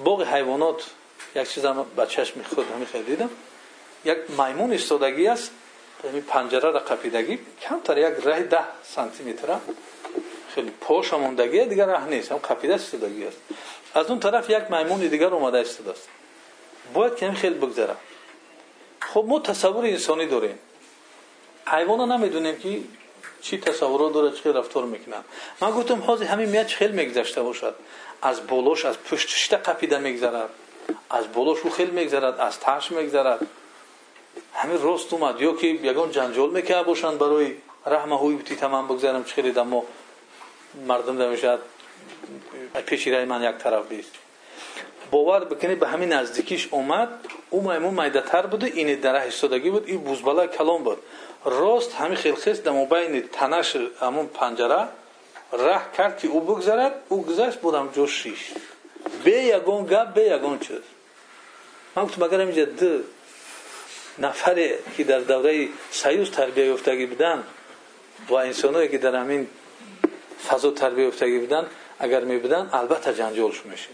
S1: باغ حیوانات یک چیز هم به چشم خود همین خیلی یک میمون استادگی است یعنی پنجره را قپیدگی کمتر یک راه ده سانتی متر خیلی پاش موندگی دیگر راه نیست هم قپیده استادگی است. خب ما تصور انسانی داریم. حیوان ها نمی‌دونیم که چی تصورات داره چی رفتار می‌کنن من گفتم حاضر همین میاد خیلی میگذشته باشد. از بولوش از پشتش قپیده میگذرد. از بولوش او خیلی میگذرد از تاش میگذرد. همین راست اومد. یا که یگان جنجال می‌کرد باشند برای رحمه هوی بتی تمام بگذارم. چه خیلی ما مردم دمیشد پیشی رای من یک طرف بیست به همین نزدیکیش اومد او میمون میدتر بود این در ایستادگی بود این بوزبالا کلام بود. راست همین خیلی خیست در بین تنش همون پنجره راه کرد که او بگذرد او گذشت بودم جو شیش. به یگان گپ به یگان چیز من گفتم اگر اینجا دو نفری که در دوره سیوز تربیه یافتگی بودن و انسانایی که در همین فضا تربیه یافتگی بودن اگر می بودن البته جنجالش میشه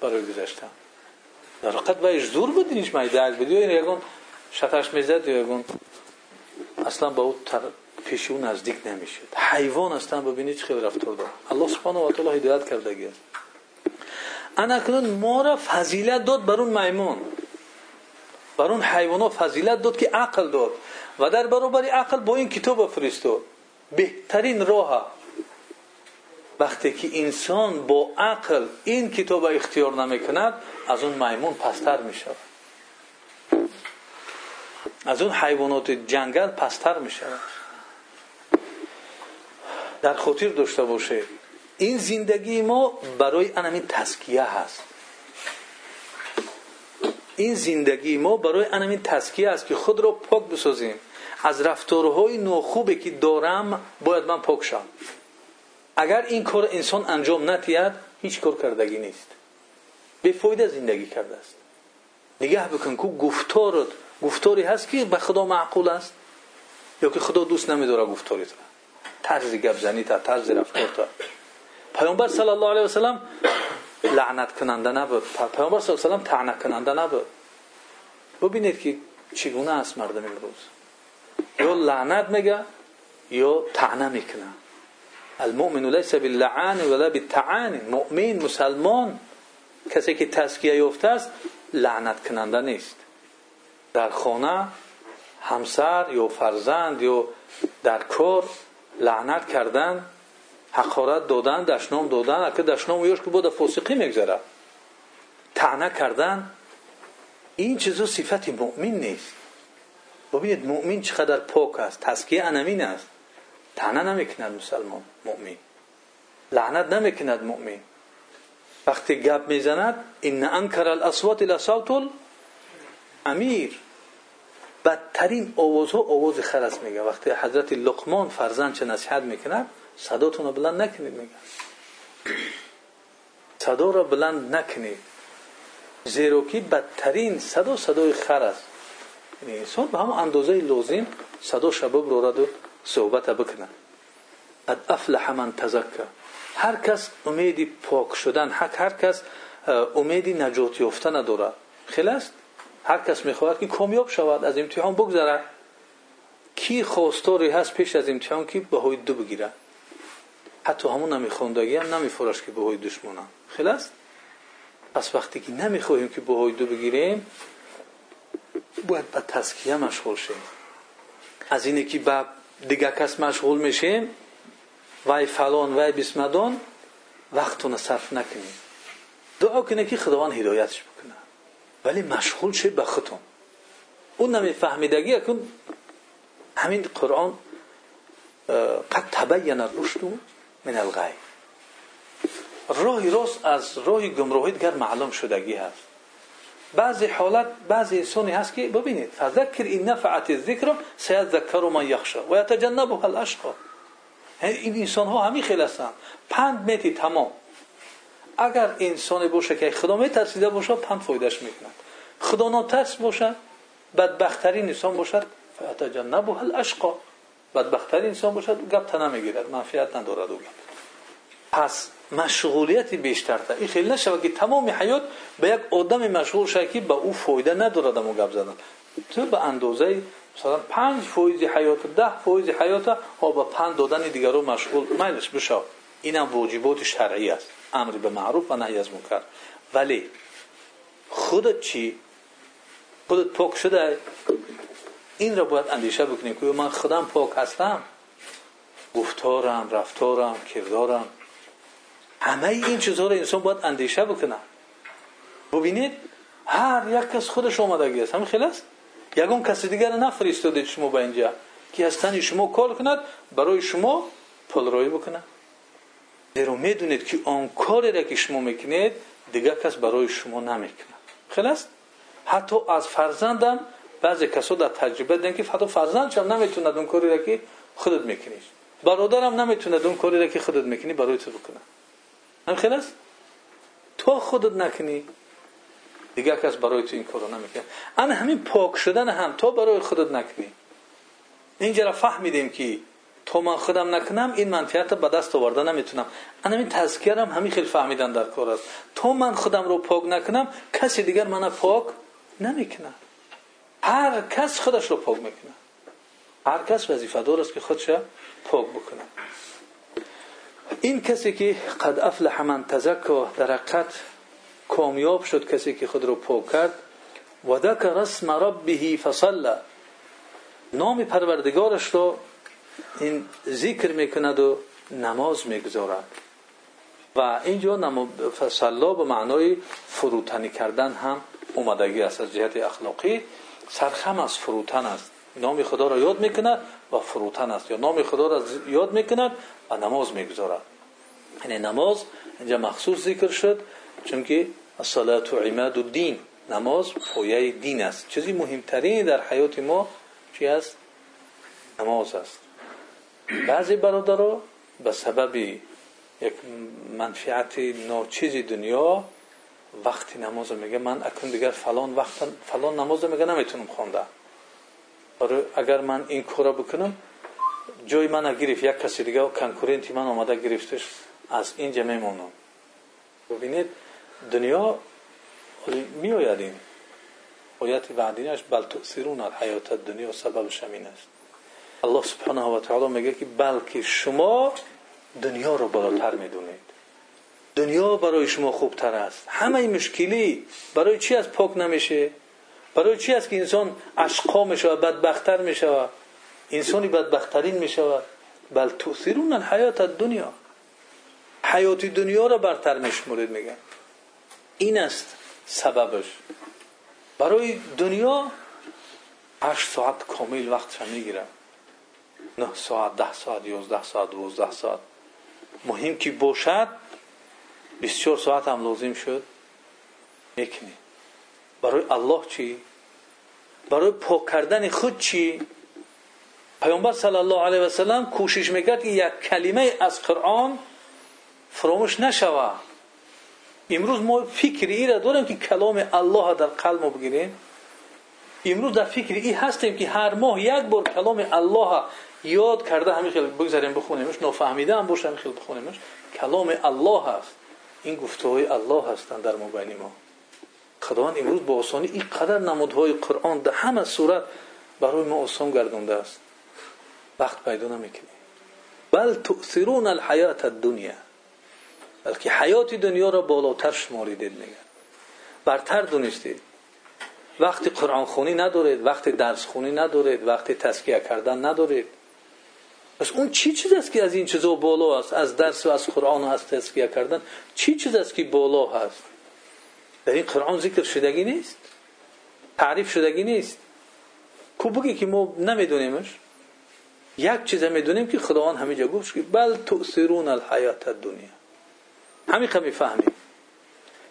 S1: برای گذشتن. در حقیقت وایش زور اینش می‌دهد بود یا یگان شتاش می‌زد یا یگان اصلا با او پیش او نزدیک نمی‌شد. حیوان هستن ببینید چه رفتار داره الله سبحانه و تعالی هدایت است انا کنون ما را فضیلت داد بر اون میمون. بر اون حیوانات فضیلت داد که عقل داد. و در برابر عقل با این کتاب فرستاد بهترین راه وقتی که انسان با عقل این کتاب اختیار نمی‌کند از اون میمون پستر میشه از اون حیوانات جنگل پستر میشه در خاطر داشته باشه این زندگی ما برای همین تزکیه هست. این زندگی ما برای همین تزکیه است که خود را پاک بسازیم. از رفتارهای ناخوبی که دارم باید من پاک شم. اگر این کار انسان انجام نتید هیچ کار کردگی نیست. به زندگی کرده است. نگه بکن که گفتارت گفتاری هست که به خدا معقول است. یا که خدا دوست نمیداره گفتاری را. طرز گپ زنی تا طرز رفتار تا. پیامبر صلی الله علیه و سلم لعنت کننده نبود. پیامبر صلی الله علیه و سلم طعنه کننده نبود. ببینید که المؤمن لیس باللعان ولا بالتعان. مؤمن مسلمان کسی که تسکیه یافته است لعنت کننده نیست. در خانه همسر یا فرزند یا در کار لعنت کردن حقارت دادن دشنام دادن اگه دشنام یوش که بود فاسقی میگذره. تعنه کردن این چیزا صفت مؤمن نیست. ببینید مؤمن چقدر پاک است. تسکیه انمین است. تعنه نمی‌کند مسلمان مؤمن. لعنت نمی‌کند مؤمن. وقتی گپ می‌زند این انکر الاصوات لصوت الامیر. بدترین آوازها آواز خرس میگه. وقتی حضرت لقمان فرزند چه نصیحت می‌کند صداتون رو بلند نکنید میگه. صدا را بلند نکنید. زیرا که بدترین صدا صدای خر است یعنی انسان به همون اندازه لازم صدا شباب رو رد صحبت بکنه. قد افلح من تزکه هر کس امیدی پاک شدن هر کس امیدی نجات یافتن نداره. خیلی است هر کس می‌خواهد که کامیاب شود از امتحان بگذره. کی خواستاری هست پیش از امتحان که بهای دو بگیره؟ حتی همون نمیخوندگی هم نمیفرش که بهای دشمنه. خیلی است پس وقتی که نمی‌خواهیم که بهای دو بگیریم باید به تسکیه مشغول شیم. از اینه که به دیگه کس مشغول میشیم وای فلان وای بسمدان وقتون صرف نکنیم. دعا کنه که خداوند هدایتش بکنه. ولی مشغول شید به خودتون. اون نمیفهمیدگی کن همین قرآن قد تبین الرشد من الغی راهی راست از راه گمراهی دیگر معلوم شدگی هست. بعضی حالت بعضی انسانی هست که ببینید فذکر این نفعت الذکر سیذکر من یخشى و یتجنبها الاشقى این انسان ها همین خیلی هستند پند میتی تمام. اگر انسانی باشه که خدا میترسیده باشه پند فایدهش می‌کند خدا ناترس باشه بدبختترین انسان باشد فیتجنبها الاشقى بدبختترین انسان باشد گپ تا نمی‌گیرد منفعت ندارد او. پس مشغولیت بیشتر تا. این خیلی نشود که تمام حیات به یک آدم مشغول شد که به او فایده ندارد مو گپ زدن. تو به اندازه مثلا پنج فویز حیات ده فویز حیات ها به پنج دادن دیگران مشغول میلش بشو اینم واجبات شرعی است. امر به معروف و نهی از منکر. ولی خودت چی؟ خودت پاک شده؟ این را باید اندیشه بکنیم که من خودم پاک هستم. گفتارم رفتارم کردارم. همه این چیزها را انسان باید اندیشه بکنه. ببینید هر یک کس خودش آمدگی است. همین خیلی است؟ یگان کسی دیگر نفرستاده شما به اینجا که از تن شما کار کند برای شما پلرایی بکنه. زیرا می‌دونید که آن کاری را که شما می‌کنید دیگر کس برای شما نمی‌کنه. است؟ حتی از فرزندم بعضی کسا در تجربه دیدن که حتی فرزند هم نمی‌توند اون کاری را که خودت می‌کنی برادرم نمی‌توند اون کاری را که خودت می‌کنی برای تو بکنه. هم خیلی است؟ تو خودت نکنی. دیگه کس برای تو این کارو نمی‌کنه. انا همین پاک شدن هم تو برای خودت نکنی. اینجا را فهمیدیم که تو من خودم نکنم این منفعت به دست آوردن نمی‌تونم. انا این تذکیه هم همین خیلی فهمیدن در کار است. تو من خودم رو پاک نکنم کسی دیگر من پاک نمی‌کنه. هر کس خودش رو پاک می‌کنه. هر کس وظیفه دار است که خودش پاک بکنه این کسی که قد افلح من تزکا در حقیقت کامیاب شد کسی که خود رو پاک کرد و ذکر اسم ربه فصلى نام پروردگارش رو این ذکر می‌کند و نماز می‌گذارد. و اینجا فصلا به معنای فروتنی کردن هم اومدگی است از جهت اخلاقی. سرخم از فروتن است. نام خدا را یاد می‌کند و فروتن است. یا نام خدا را یاد می‌کند و نماز می‌گذارد. یعنی نماز اینجا مخصوص ذکر شد چون که الصلاه و عماد الدین. نماز پایه دین است. چیزی مهمترین در حیات ما چی است؟ نماز است. بعضی برادرها به سبب یک منفعت ناچیز دنیا وقتی نماز میگه من اکنون دیگر فلان وقت فلان نماز میگه نمی‌تونم خونده اگر من این کارا بکنم جای من گرفت یک کسی دیگه کنکورنتی من آمده گرفتش از اینجا میمونم ببینید دنیا می آید این آیت وعدینش بل تؤثرون الحیات دنیا سبب شمین است الله سبحانه و تعالی میگه که بلکه شما دنیا رو بالاتر می‌دونید دنیا برای شما خوبتر است همه مشکلی برای چی از پاک نمیشه برای چی است که انسان اشقا می‌شود بدبختتر می‌شود؟ انسانی بدبختترین می‌شود. بل تؤثرون الحیات دنیا حیات دنیا را برتر میشمرید میگن. این است سببش. برای دنیا 8 ساعت کامل وقتش می‌گیره. 9 ساعت 10 ساعت 11 ساعت 12 ساعت. مهم که باشد 24 ساعت هم لازم شد. می‌کنی برای الله چی؟ برای پاک کردن خود چی؟ پیامبر صلی الله علیه و سلم کوشش می‌کرد که یک کلمه از قرآن فراموش نشوه امروز ما فکر ای را داریم که کلام الله در قلب ما بگیریم. امروز در فکر ای هستیم که هر ماه یک بار کلام الله یاد کرده همین خیلی بگذاریم بخونیمش نفهمیده هم باشه خیلی بخونیمش. کلام الله هست. این گفته های الله هستند در مبین ما. خداوند امروز با آسانی این قدر نمودهای قرآن در همه صورت برای ما آسان گردونده است وقت پیدا نمی‌کنی بل تؤثرون الحیات الدنیا بلکه حیات دنیا را بالاتر شماریدید میگن برتر دونستید وقتی قرآن خونی ندارید وقتی درس خونی ندارید وقتی تسکیه کردن ندارید پس اون چی چیز است که از این چیزا بالا است از درس و از قرآن و از تسکیه کردن چی چیز است که بالا هست در این قرآن ذکر شدگی نیست؟ تعریف شدگی نیست؟ کو بگی که ما نمیدونیمش. یک چیز می‌دونیم که خداوند همه جا گفت که بل تؤثرون الحیات الدنیا. همین خمی فهمیم.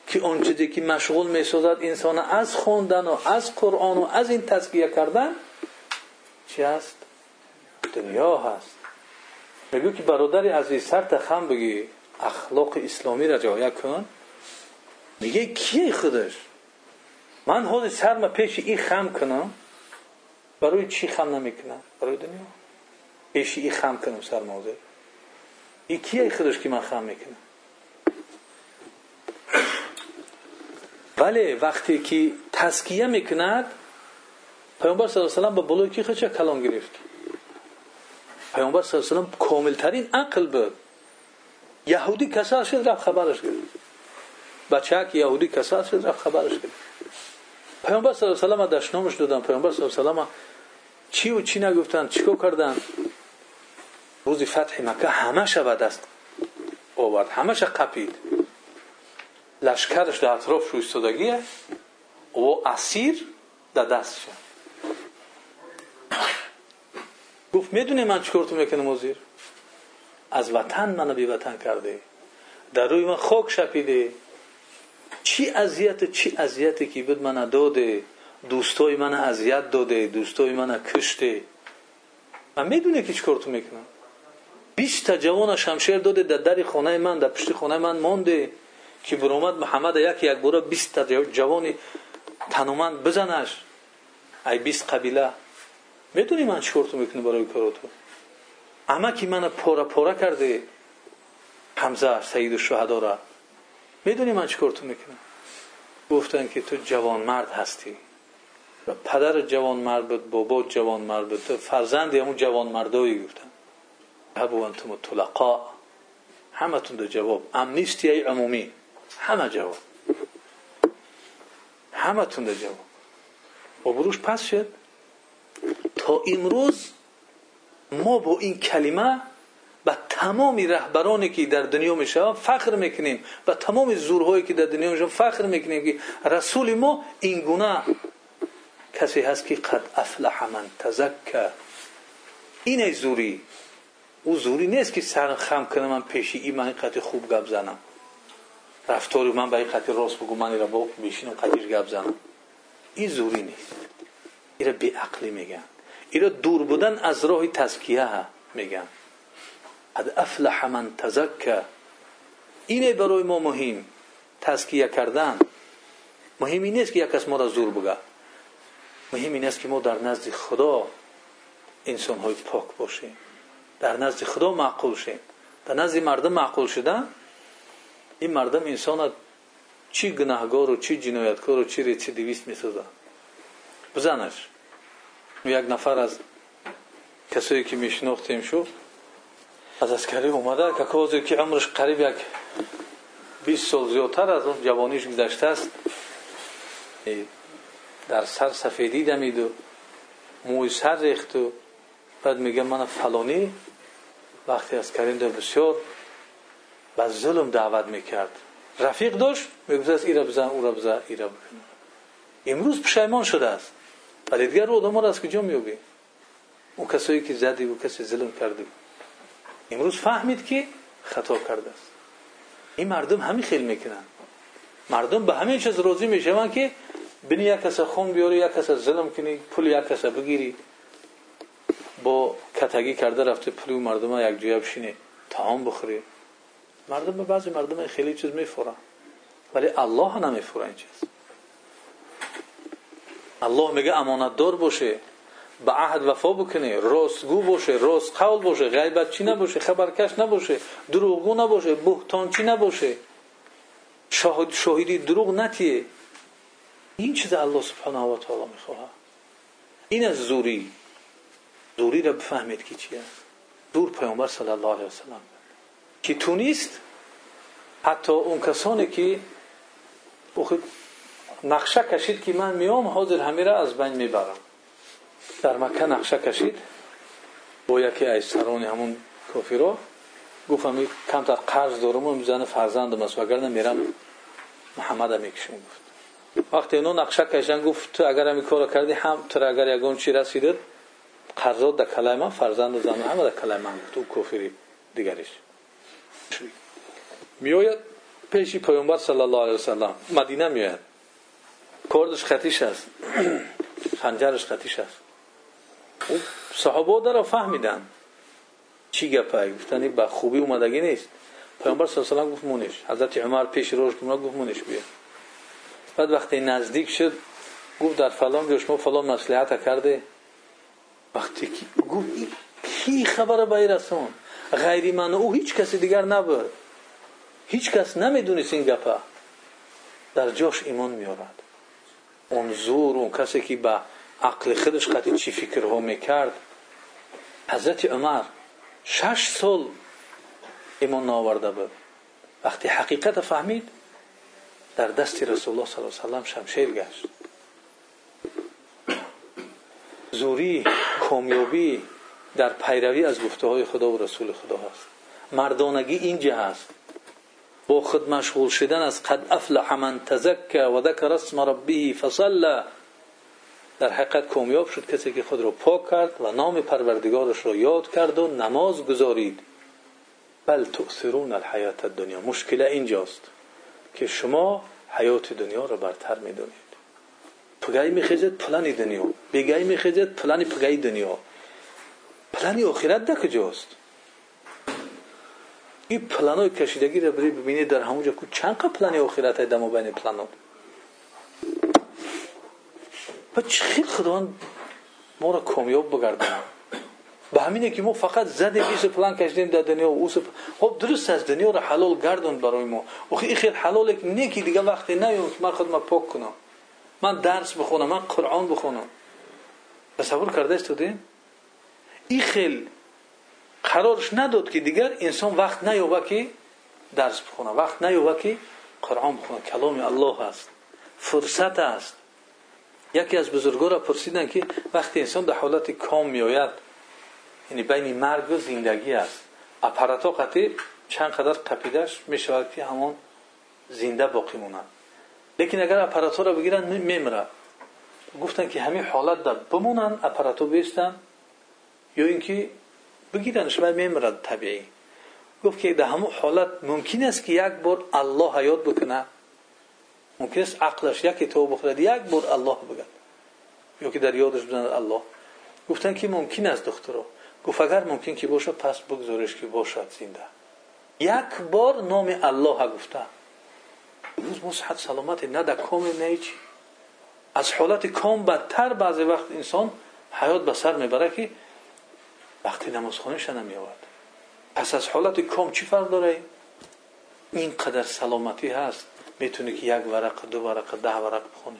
S1: که اون چیزی که مشغول می‌سازد انسان از خوندن و از قرآن و از این تزکیه کردن چی است دنیا هست. میگو که برادری عزیز سر خم بگی اخلاق اسلامی را جایه کن. میگه کیه خودش؟ من حال سرم پیش این خم کنم. برای چی خم نمی‌کنم؟ برای دنیا. پیش این خم کنم سر موضع. این کیه خودش که من خم می‌کنم؟ بله وقتی که تسکیه می‌کند پیامبر صلی الله علیه و سلم با بالای کی خودش کلام گرفت. پیامبر صلی الله علیه و سلم کاملترین عقل بود. یهودی کسا شد رفت خبرش گرفت. بچه که یهودی کسا شد رفت خبرش گرفت پیامبر صلی الله علیه و دشنامش دادن. پیامبر صلی الله علیه و چی و چی نگفتن چیکار کردن؟ روز فتح مکه همه شب دست آورد. همه قپید. لشکرش در اطراف رو ایستادگیه و اسیر در دستش گفت می‌دونی من چیکار تو می‌کنم وزیر؟ از وطن منو بی وطن کرده در روی من خاک شپیده چی اذیت چی اذیتی که بود من داده دوستای من اذیت داده دوستای من کشته. من می‌دونی که چیکار تو می‌کنم؟ 20 تا جوان شمشیر داده در در خانه من در پشت خانه من مانده که برآمد محمد یک یک بار 20 تا جوانی تنومند بزنش. ای 20 قبیله می‌دونی من چیکار تو می‌کنی برای کار تو اما که من پاره پاره کرده حمزه سید الشهدا می‌دونی من چیکار تو می‌کنم؟ گفتن که تو جوان مرد هستی. پدر جوان مرد بود بابا جوان مرد بود. فرزند همون جوان مردایی گفتن هبو انتم طلقا همتون دو جواب. امنیستی عمومی. همه جواب. همه تون جواب. و بروش پس شد. تا امروز ما با این کلمه به تمام رهبرانی که در دنیا میشه فخر می‌کنیم و تمام زورهایی که در دنیا میشه فخر می‌کنیم که رسول ما این گونه کسی هست که قد افلح من تزکه این زوری. او زوری نیست که سر خم کنم من پیشی ای من قطع خوب گپ زنم. رفتاری من به این خطی راست بگو من ایرا با بیشینم خطیش گپ زنم. این زوری نیست. ایرا بی عقلی میگن. ایرا دور بودن از راه تزکیه میگن. قد افلح من تزکه اینه برای ما مهم تزکیه کردن. مهم این نیست که یک کس ما را زور بگه. مهم این است که ما در نزد خدا انسان های پاک باشیم. در نزد خدا معقول شیم. در نزد مردم معقول شدن این مردم انسان چی گناهگار و چی جنایتکار و چی ریسیدیویست می‌سازن بزنش. یک نفر از کسایی که میشناختیم شو از اسکری اومده که کوزی که عمرش قریب یک 20 سال زیادتر از اون جوانیش گذشته است. در سر سفیدی دمید و موی سر ریخت و بعد میگه من فلانی. وقتی از کریم بسیار به ظلم دعوت می‌کرد. رفیق داشت می‌گفت ایرا بزن او را بزن ایرا بکن امروز پشیمان شده است. ولی دیگر آدم را از کجا میوبی اون کسایی که زدی و کسی ظلم کردی امروز فهمید که خطا کرده است. این مردم همین خیلی می‌کنن. مردم به همین چیز راضی میشون که بینی یک کس خون بیاری یک کس ظلم کنی پول یک کس بگیری. با کتگی کرده رفته پول مردم یک جویا بشینه تمام بخوری. مردم به بعضی مردم خیلی چیز میفورن. ولی الله نمیفوره این چیز. الله میگه امانت دار باشه. به عهد وفا بکنه راستگو باشه راست قول باشه غیبت چی نباشه؟ خبرکش نباشه دروغگو نباشه بهتان چی نباشه؟ شاهد شاهدی دروغ نتیه. این چیز الله سبحانه و تعالی می‌خواه این از زوری. زوری را بفهمید که چی است زور پیامبر صلی الله علیه وسلم که تونیست حتی اون کسانی که نقشه کشید که من میام حاضر همه را از بین می‌برم. در مکه نقشه کشید. با یکی از سران همون کافرا گفت همی کمتر قرض دارم و می‌زنه فرزندم است وگرنه میرم محمد هم می‌کشم گفت وقتی اینو نقشه کشیدن گفت تو اگر همی کار کردی هم تو اگر یگان چی رسیدد قرضات در کلای من فرزند و زن همه در کلای من گفت. او کافری دیگریش. میآید پیشی پیامبر صلی الله علیه وسلم مدینه میآید. کردش خطیش است خنجرش خطیش است صحابه در فهمیدن. چی گپه گفتن؟ با خوبی اومدگی نیست. پیامبر صلی الله علیه و گفت مونش. حضرت عمر پیش روش گفت گفت مونش بیا. بعد وقتی نزدیک شد گفت در فلان جوش ما فلان مصلحت کرده. وقتی گفت کی خبر به رسون غیری من او هیچ کسی دیگر نبود. هیچ کس نمی‌دونست این گپه در جاش ایمان میآورد. اون زور اون کسی که با عقل خودش قطعی چی فکرها می‌کرد؟ حضرت عمر شش سال ایمان ناورده بود. وقتی حقیقت فهمید در دست رسول الله صلی الله علیه و شمشیر گشت. زوری کامیابی در پیروی از گفته های خدا و رسول خدا هست. مردانگی اینجا هست با خود مشغول شدن از قد افلح من تزکه و ذکر اسم ربه فصلى در حقیقت کامیاب شد کسی که خود را پاک کرد و نام پروردگارش را یاد کرد و نماز گذارید. بل تؤثرون الحیات الدنیا. مشکل اینجاست که شما حیات دنیا را برتر می‌دونید پگای میخیزد پلانی دنیا. بگای میخیزد پلانی پگای دنیا. پلانی آخرت ده کجاست؟ این پلانای کشیدگی را بری ببینید در همونجا که چند پلانی آخرت های دمو بین پلانات و خیلی خداوند ما را کامیاب بگردن. به همینه که ما فقط زدیم ایس پلان کشیدیم در دنیا و اوس خب درست از دنیا را حلال گردون برای ما. و خیلی خیلی حلاله که نیکی دیگه وقتی نیوم من خود ما پاک کنم. من درس بخونم من قرآن بخونم. تصور کرده استودیم این خیلی قرارش نداد که دیگر انسان وقت نیوه که درس بخونه وقت نیوه که قرآن بخونه. کلام الله است فرصت است. یکی از بزرگان پرسیدن که وقتی انسان در حالت کام میآید یعنی بین مرگ و زندگی است اپاراتو قطعی چند قدر قپیدش می‌شود که همون زنده باقی مونند لیکن اگر اپاراتو را بگیرن میمره گفتن که همین حالت در بمونن اپاراتو بیستن. یا اینکه بگیرنش و میمرد طبیعی. گفت که در همون حالت ممکن است که یک بار الله حیات بکنه. ممکن است عقلش یکی تو بخورد یک بار الله بگن یا که در یادش بزند الله. گفتن که ممکن است دخترو گفت اگر ممکن که باشه پس بگذارش که باشد زنده. یک بار نام الله گفته. روز ما صحت سلامت نه در کام نه از حالت کام بدتر بعضی وقت انسان حیات به می‌بره که وقتی نماز خانه نمی آورد پس از حالت کام چی فرق داره؟ اینقدر سلامتی هست. می‌تونی که یک ورق دو ورق ده ورق بخونی.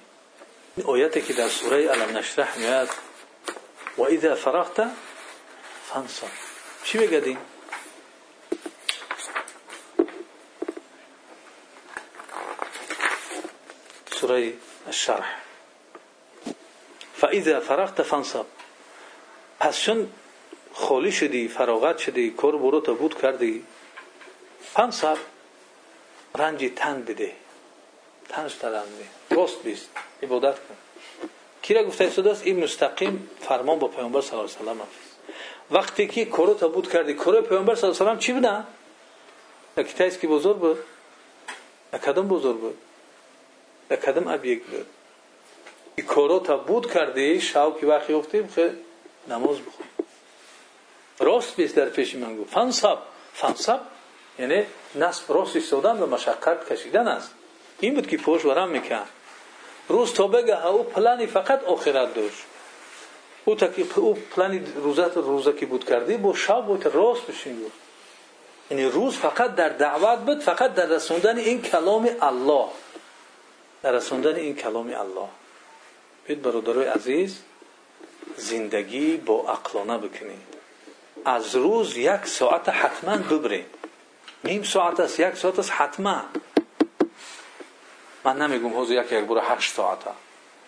S1: آیاتی که در سوره علم نشرح میاد و اذا فرغت فانصر. چی میگد سوره الشرح. فاذا فرغت فانصب پس چون خالی شدی فراغت شدی کار برو تا بود کردی فانصب رنج تن بده. تنش ترم راست بیست عبادت کن. کی را گفته است؟ این مستقیم فرمان با پیامبر صلی الله علیه و وقتی که کارو تا بود کردی کار پیامبر صلی الله علیه و چی بودن یک که بزرگ بود؟ کدام بزرگ بود؟ کدام ابیک بود؟ این کارو تا بود کردی شاو که وقتی افتیم خیلی نماز بخون. راست بیست در پیش من گفت. فنصب. فنصب یعنی نصب راست ایستادن و مشقت کشیدن است. این بود که پوش ورم میکن روز تا بگه او پلانی فقط آخرت داشت. او تا که او پلانی روزت روزه که بود کردی با شب بود راست بشین بود. یعنی روز فقط در دعوت بود فقط در رسوندن این کلام الله. در رسوندن این کلام الله. بید برادرای عزیز زندگی با عقلانه بکنید از روز یک ساعت حتما ببرید نیم ساعت است یک ساعت است حتما. من نمیگم حوض یک یک برو هشت ساعته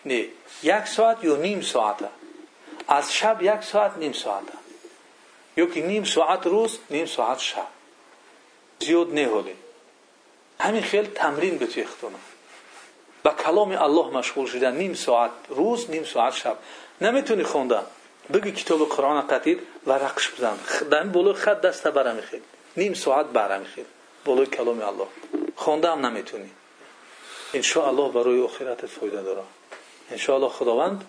S1: نه. یک ساعت یا نیم ساعته از شب یک ساعت نیم ساعته یا که نیم ساعت روز نیم ساعت شب. زیاد نهولی همین خیلی تمرین بتیختونه با کلام الله مشغول شدن نیم ساعت روز نیم ساعت شب. نمی‌تونی خوندن بگی کتاب قرآن قطیر و رقش بزن. در بولو خط دست برمی خیل نیم ساعت برمی خیل بولو کلام الله. خونده نمی‌تونی. فایده داره انشاءالله خداوند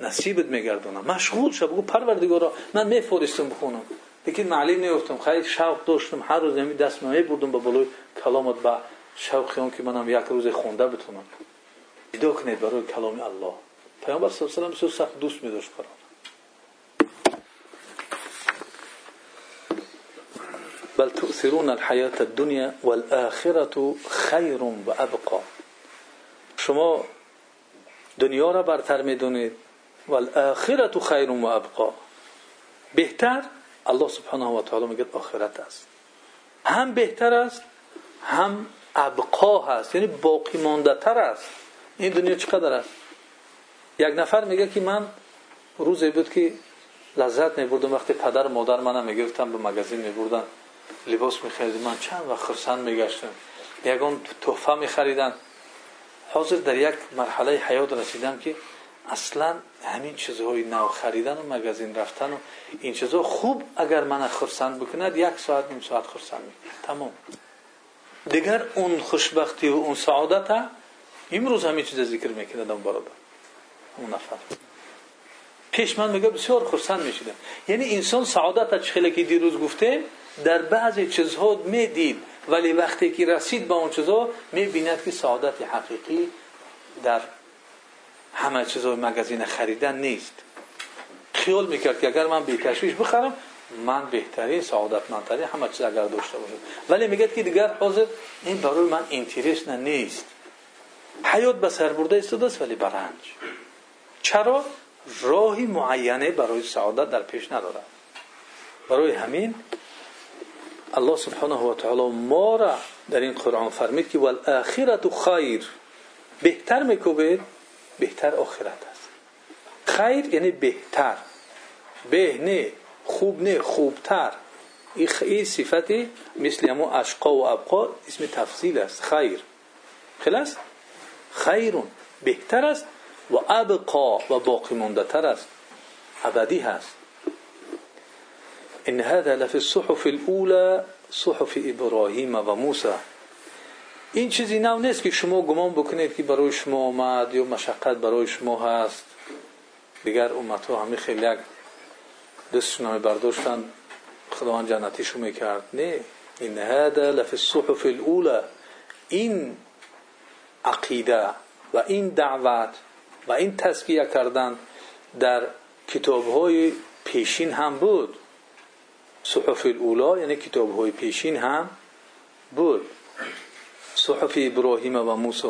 S1: نصیبت میگردونه. مشغول شو بگو پروردگارا من میفرستم بخونم. لیکن معلم نیفتم خیلی شوق داشتم. هر روز نمی دست می بردم به بالای کلامت با شوق اون که منم یک روز خونده بتونم. ایدا کنید برای کلام الله. پیامبر صلی الله علیه و سخت دوست می داشت قرآن بل تؤثرون الحياة الدنيا والآخرة خير وأبقى شما دنیا را برتر می‌دونید و الاخرت خیر و ابقا. بهتر الله سبحانه و تعالی میگه آخرت است. هم بهتر است هم ابقا هست. یعنی باقی مانده تر است. این دنیا چقدر است؟ یک نفر میگه که من روزی بود که لذت میبردم. وقتی پدر مادر منم می‌گفتم به مگزین میبردن لباس میخریدم. من چند وقت خرسند میگشتم. یگان تحفه میخریدن. حاضر در یک مرحله حیات رسیدم که اصلا همین چیزهای نو خریدن و مگزین رفتن و این چیزها خوب اگر من خرسند بکند یک ساعت نیم ساعت خرسند تمام دیگر اون خوشبختی و اون سعادت امروز همین چیز ذکر می‌کنه دم برادر اون نفر پیش من میگه بسیار خرسند میشیدم یعنی انسان سعادت خیلی که دیروز گفته در بعضی چیزها می‌دید ولی وقتی که رسید به اون چیزا می‌بیند که سعادت حقیقی در همه چیزای مگزین خریدن نیست. خیال می‌کرد که اگر من بیتشویش بخرم من بهترین سعادتمندترین همه چیز اگر داشته باشم. ولی میگه که دیگر حاضر این برای من اینترس نیست. حیات به سر برده است ولی برنج. چرا؟ راهی معینه برای سعادت در پیش ندارد. برای همین الله سبحانه و تعالی ما را در این قرآن فرمید که والاخرت خیر. بهتر میکوبید بهتر آخرت است. خیر یعنی بهتر. به نه خوب نه خوبتر. این صفتی مثل همون اشقا و ابقا اسم تفصیل است. خیر. خلاص؟ خیرون. بهتر است و ابقا و باقی مانده تر است. ابدی هست. ان هذا لفي الصحف الاولى صحف ابراهیم و موسی این چیزی نو نیست که شما گمان بکنید که برای شما آمد یا مشقت برای شما هست. دیگر امت ها همه خیلی یک دستشون همه برداشتن. خداوند جنتیشو می‌کرد نه. این هذا لفی الصحف الاولى این عقیده و این دعوت و این تسکیه کردن در کتاب های پیشین هم بود. صحف الاولا یعنی کتاب های پیشین هم بود. صحف ابراهیم و موسی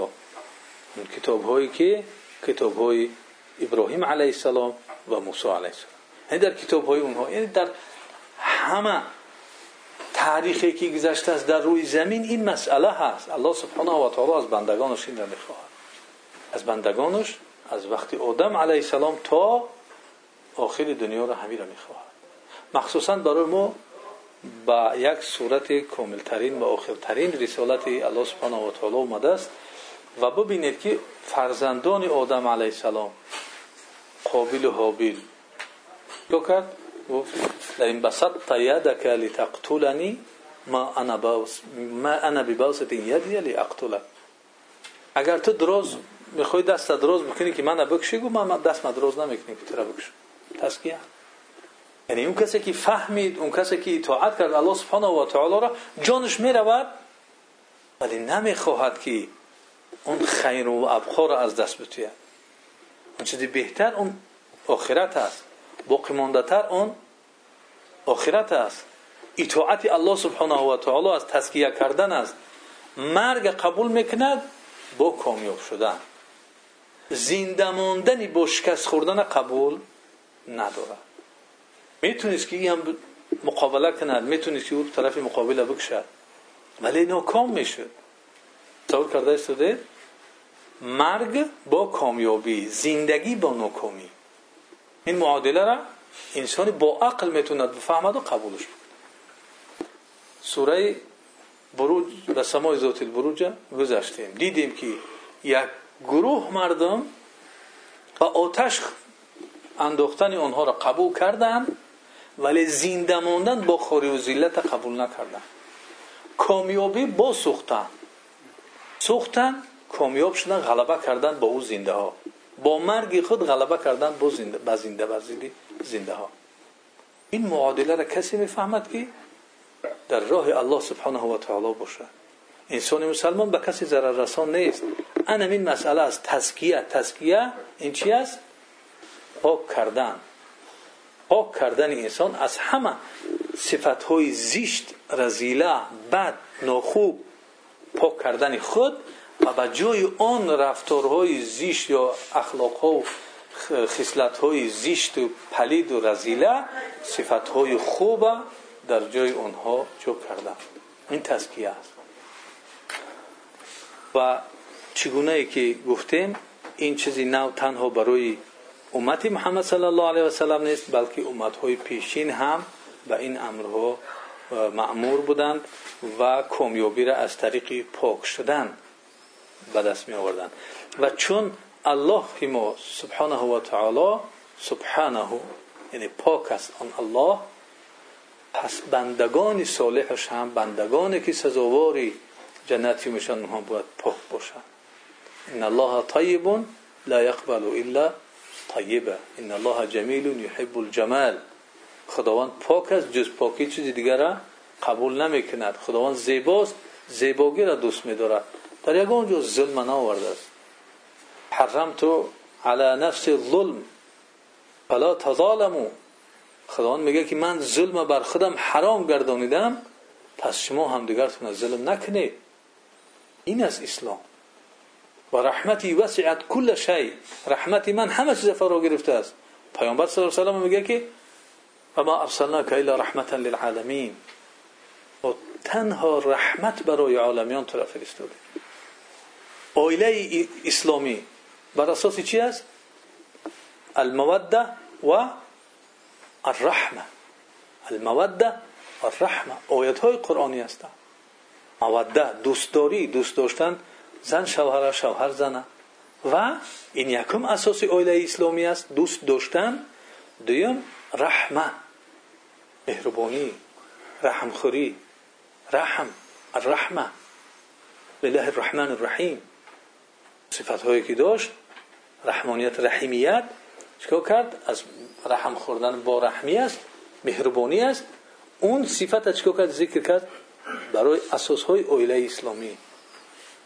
S1: کتاب هایی که کتاب های ابراهیم علیه السلام و موسی علیه السلام. یعنی در کتاب های اونها یعنی در همه تاریخی که گذشته است در روی زمین این مسئله هست. الله سبحانه و تعالی از بندگانش این را می‌خواهد. از بندگانش از وقتی آدم علیه السلام تا آخر دنیا را همی را می‌خواهد. مخصوصا برای ما با یک صورت کاملترین و آخرترین رسالت الله سبحانه و تعالی اومده است. و ببینید که فرزندان آدم علیه السلام قابل و حابیل. چه کرد؟ گفت لئن بسطت یدک لتقتلنی ما انا باس ما انا بباسط یدی لاقتلک اگر تو دراز می‌خوای دست دراز بکنی که من بکشی گو من دست دراز نمی‌کنی که تو را بکشم. تسکیه. یعنی اون کسی که فهمید اون کسی که اطاعت کرد الله سبحانه و تعالی را جانش می‌رود ولی نمی‌خواهد که اون خیر و ابخار را از دست بتوید اون چیزی بهتر اون آخرت است. باقی مانده تر اون آخرت است. اطاعت الله سبحانه و تعالی از تسکیه کردن است. مرگ قبول می‌کند با کامیاب شدن. زنده ماندن با شکست خوردن قبول ندارد. می‌تونست که این هم مقابله کند می‌تونست که او طرف مقابله بکشد ولی ناکام می‌شد. تصور کرده استوده مرگ با کامیابی زندگی با ناکامی. این معادله را انسانی با عقل می‌توند بفهمد و قبولش سوره بروج و سمای ذات البروج گذشتیم. دیدیم که یک گروه مردم و آتش انداختن آنها را قبول کردند ولی زنده ماندن با خوری و ذلت قبول نکردند کامیابی با سوختن. سوختن کامیاب شدن غلبه کردن با او زنده ها با مرگ خود غلبه کردن با زنده با زنده زنده ها این معادله را کسی می‌فهمد که در راه الله سبحانه و تعالی باشه. انسان مسلمان به کسی ضرر رسان نیست. ان این مسئله است تزکیه. تزکیه این چی است؟ پاک کردن. پاک کردن انسان از همه صفت های زیشت رزیله بد ناخوب پاک کردن خود و به جای آن رفتارهای زیشت یا اخلاق ها و خصلت های زیشت و پلید و رزیله صفت های خوب در جای آنها جو کردن این تزکیه است. و چگونه که گفتیم این چیزی نو تنها برای امت محمد صلی الله علیه و سلم نیست بلکه امت های پیشین هم به این امرها معمور بودند و کامیابی را از طریق پاک شدن به دست می آوردند و چون الله ما سبحانه و تعالی سبحانه یعنی پاک است آن الله پس بندگان صالحش هم بندگانی که سزاواری جنتی میشن اونها باید پاک باشن. ان الله طیب لا يقبل الا طیبه. ان الله جمیل یحب الجمال. خداوند پاک است جز پاکی چیزی دیگر قبول نمی‌کند. خداوند زیباست زیباگی را دوست میدارد. در یگان جز ظلم نآورده است. حرمت على نفس الظلم. فلا تظالموا. خداوند میگه که من ظلم بر خودم حرام گردانیدم پس شما هم دیگرتون ظلم نکنید. این است اسلام. و رحمتی وسعت کل شی رحمتی من همه چیز فرا گرفته است پیامبر صلی الله علیه و میگه که و ما الا رحمتا للعالمین. و تنها رحمت برای عالمیان تو را فرستاده آیله اسلامی بر أساس چی است؟ المودة و الرحمة. المودة و الرحمة. آیت های قرآنی هستند مودة دوستداری دوست داشتن زن شوهر شوهر زنه. و این یکم اساس اویله اسلامی است دوست داشتن. دویم رحمه. مهربانی رحمخوری رحم الرحمه. لله الرحمن الرحیم. صفت هایی که داشت رحمانیت رحیمیت. چکار کرد؟ از رحم خوردن با رحمی است مهربانی است. اون صفت چکار کرد؟ ذکر کرد برای اساس های اویله اسلامی.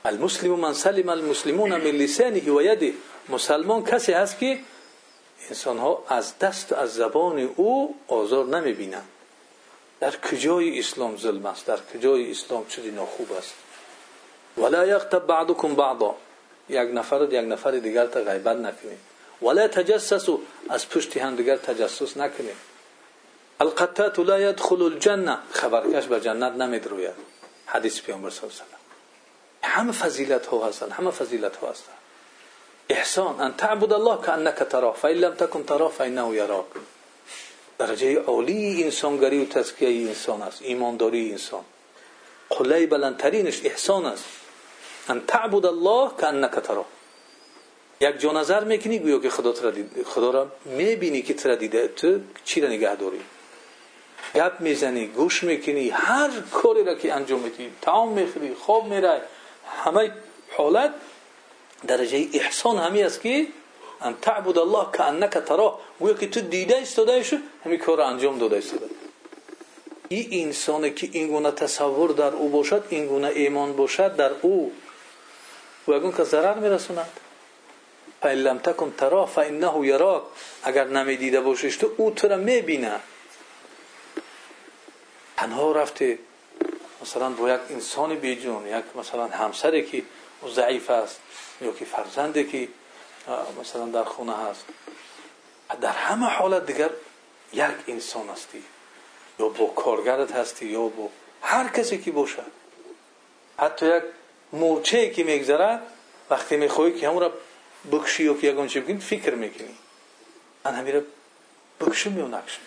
S1: المسلم من سلم المسلمون من لسانه و یده. مسلمان کسی هست که انسان ها از دست از زبان او آزار نمی بینند در کجای اسلام ظلم است؟ در کجای اسلام چیزی ناخوب است؟ ولا یغتب بعضکم بعضا. یک نفر یک نفر دیگر تا غیبت نکنید. ولا تجسسوا. از پشت هم دیگر تجسس نکنید. القتات لا يدخل الجنه خبرکش به جنت نمیدروید. حدیث پیامبر صلی الله علیه و همه فضیلت ها هستند همه فضیلت ها هستند احسان ان تعبد الله كانك تراه فان لم تكن تراه فانه يراك درجه عالی انسانگری و تزکیه انسان است ایمانداری انسان. قله بلندترینش احسان است. ان تعبد الله كانك تراه. یک جا نظر می‌کنی گویا که خدا را خدا را می‌بینی که ترا دیده تو چی را نگه داری؟ گپ می‌زنی گوش می‌کنی هر کاری را که انجام میدی تعام می‌خوری خواب میره همه حالت درجه احسان همی است که ان تعبد الله کانک تراه. گویا که تو دیده ایستاده شو همین کار انجام داده ایستاده. این انسانی که این گونه تصور در او باشد این گونه ایمان باشد در او. و اگه که ضرر میرسوند. فان لم تکن تراه فانه یراک. اگر نمی‌دیده باشیش تو او تو را می‌بینه. تنها رفته مثلا با یک انسان بیجون یک مثلا همسری که ضعیف است یا که فرزندی که مثلا در خونه هست. در همه حالت دیگر یک انسان هستی. یا با کارگرت هستی یا با هر کسی که باشه. حتی یک مورچه که میگذره وقتی میخوایی که همون را بکشی یا که یکان چی بکنی فکر می‌کنی. من همین را بکشم یا نکشم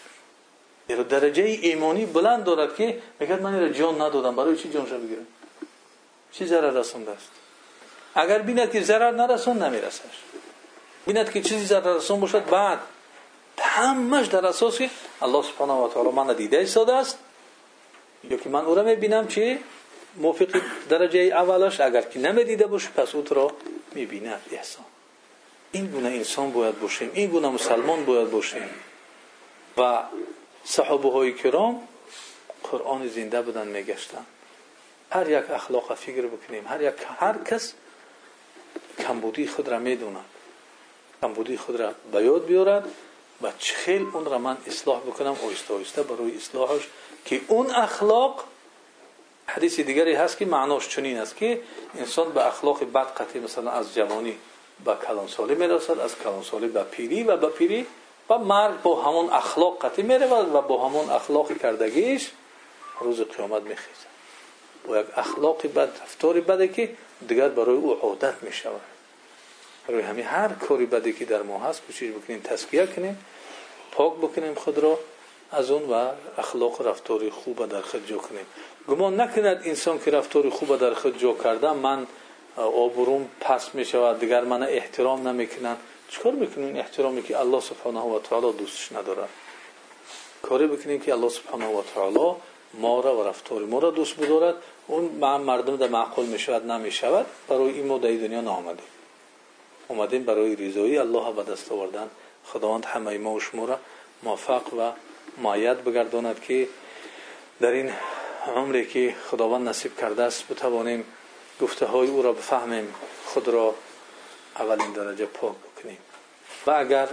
S1: یعنی درجه ایمانی بلند دارد که میگد من را جان ندادم. برای چی جانشو بگیرم چی ضرر رسونده است؟ اگر بیند که ضرر نرسون نمیرسش. بیند که چیزی ضرر رسون باشد بعد همش در اساس که الله سبحانه و تعالی من دیده ایستاده است. یا که من او را می‌بینم چی؟ موفق درجه اولش. اگر که نمی‌دیده باشه پس او را می‌بیند. احسان. این گونه انسان باید باشیم. این گونه مسلمان باید باشیم. و صحابه های کرام قرآن زنده بودن میگشتن. هر یک اخلاق فکر بکنیم. هر یک هر کس کمبودی خود را می‌دوند کمبودی خود را به یاد بیارد و چخیل اون را من اصلاح بکنم. آیسته آیسته برای اصلاحش که اون اخلاق حدیث دیگری هست که معناش چنین است که انسان به اخلاق بد قطعی مثلا از جوانی به کلانسالی می‌رسد از کلانسالی به پیری و به پیری و مرگ با همون اخلاق قطعی می‌رود و با همون اخلاق کردگیش روز قیامت میخیزد و یک اخلاق بد رفتاری بده که دیگر برای او عادت می‌شود. برای همین هر کاری بدی که در ما هست کوشش بکنیم تسکیه کنیم پاک بکنیم خود را از اون و اخلاق رفتاری خوب در خود جو کنیم. گمان نکند انسان که رفتاری خوب در خود جو کرده من آبروم پس می شود دیگر من احترام نمی‌کنن چکار می‌کنیم احترامی که الله سبحانه و تعالی دوستش نداره. کاری بکنیم که الله سبحانه و تعالی ما را و رفتار ما را دوست بدارد. اون مردم در معقول می شود نمی شود برای این ما دنیا نامدیم اومدیم برای رضایی الله به دست آوردن. خداوند همه ما و شما را موفق و مایت بگرداند که در این عمری که خداوند نصیب کرده است بتوانیم گفته های او را بفهمیم. خود را اولین درجه پاک و اگر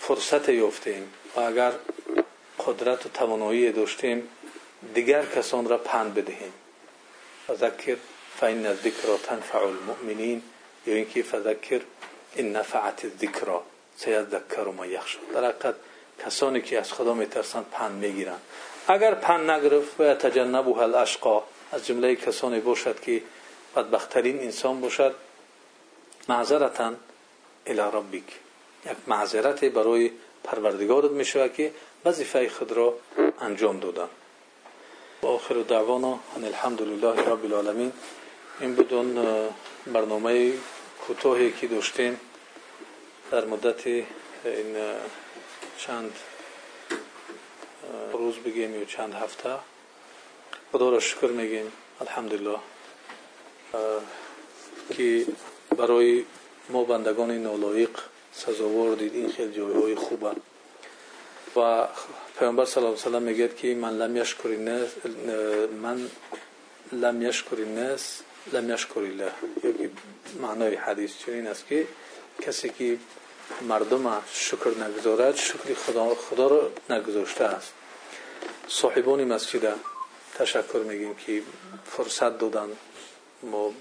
S1: فرصت یافتیم و اگر قدرت و توانایی داشتیم دیگر کسان را پند بدهیم. فذکر فین الذکر تنفع المؤمنین یا اینکه فذکر این نفعت الذکر سیذکر ما یخشا در حقیقت کسانی که از خدا میترسند پند می‌گیرند. اگر پند نگرفت و تجنبه الاشقا از جمله کسانی باشد که بدبختترین انسان باشد معذرتا الی ربک. یک معذرت برای پروردگارت می‌شود که وظیفه خود را انجام دادن. و آخر دعوانا ان الحمد لله رب العالمین. این بدون برنامه کوتاهی که داشتیم در مدت این چند روز بگیم یا چند هفته. خدا را شکر میگیم. الحمدلله. که برای ما بندگان نالایق سزاوار دید. این خیلی جایهای خوبه و پیامبر صلی الله علیه و سلم میگه که من لم یشکر الناس من لم یشکر الناس لم یشکر الله. یکی معنای حدیث چنین است که کسی که مردم شکر نگذارد شکر خدا, خدا را نگذاشته است. صاحبان مسجد تشکر میگیم که فرصت دادن. ما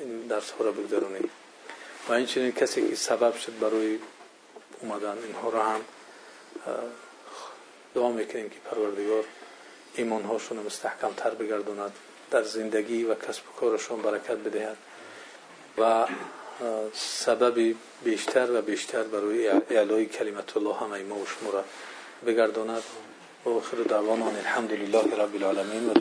S1: این درس ها بگذارونیم. و این کسی که سبب شد برای اومدن اینها را هم دعا می‌کنیم که پروردگار ایمان هاشون مستحکم تر بگرداند در زندگی و کسب و کارشون برکت بدهد و سبب بیشتر و بیشتر برای اعلای کلمت الله همه ما و شما را بگرداند. و آخر دعوانا الحمد لله رب العالمین. و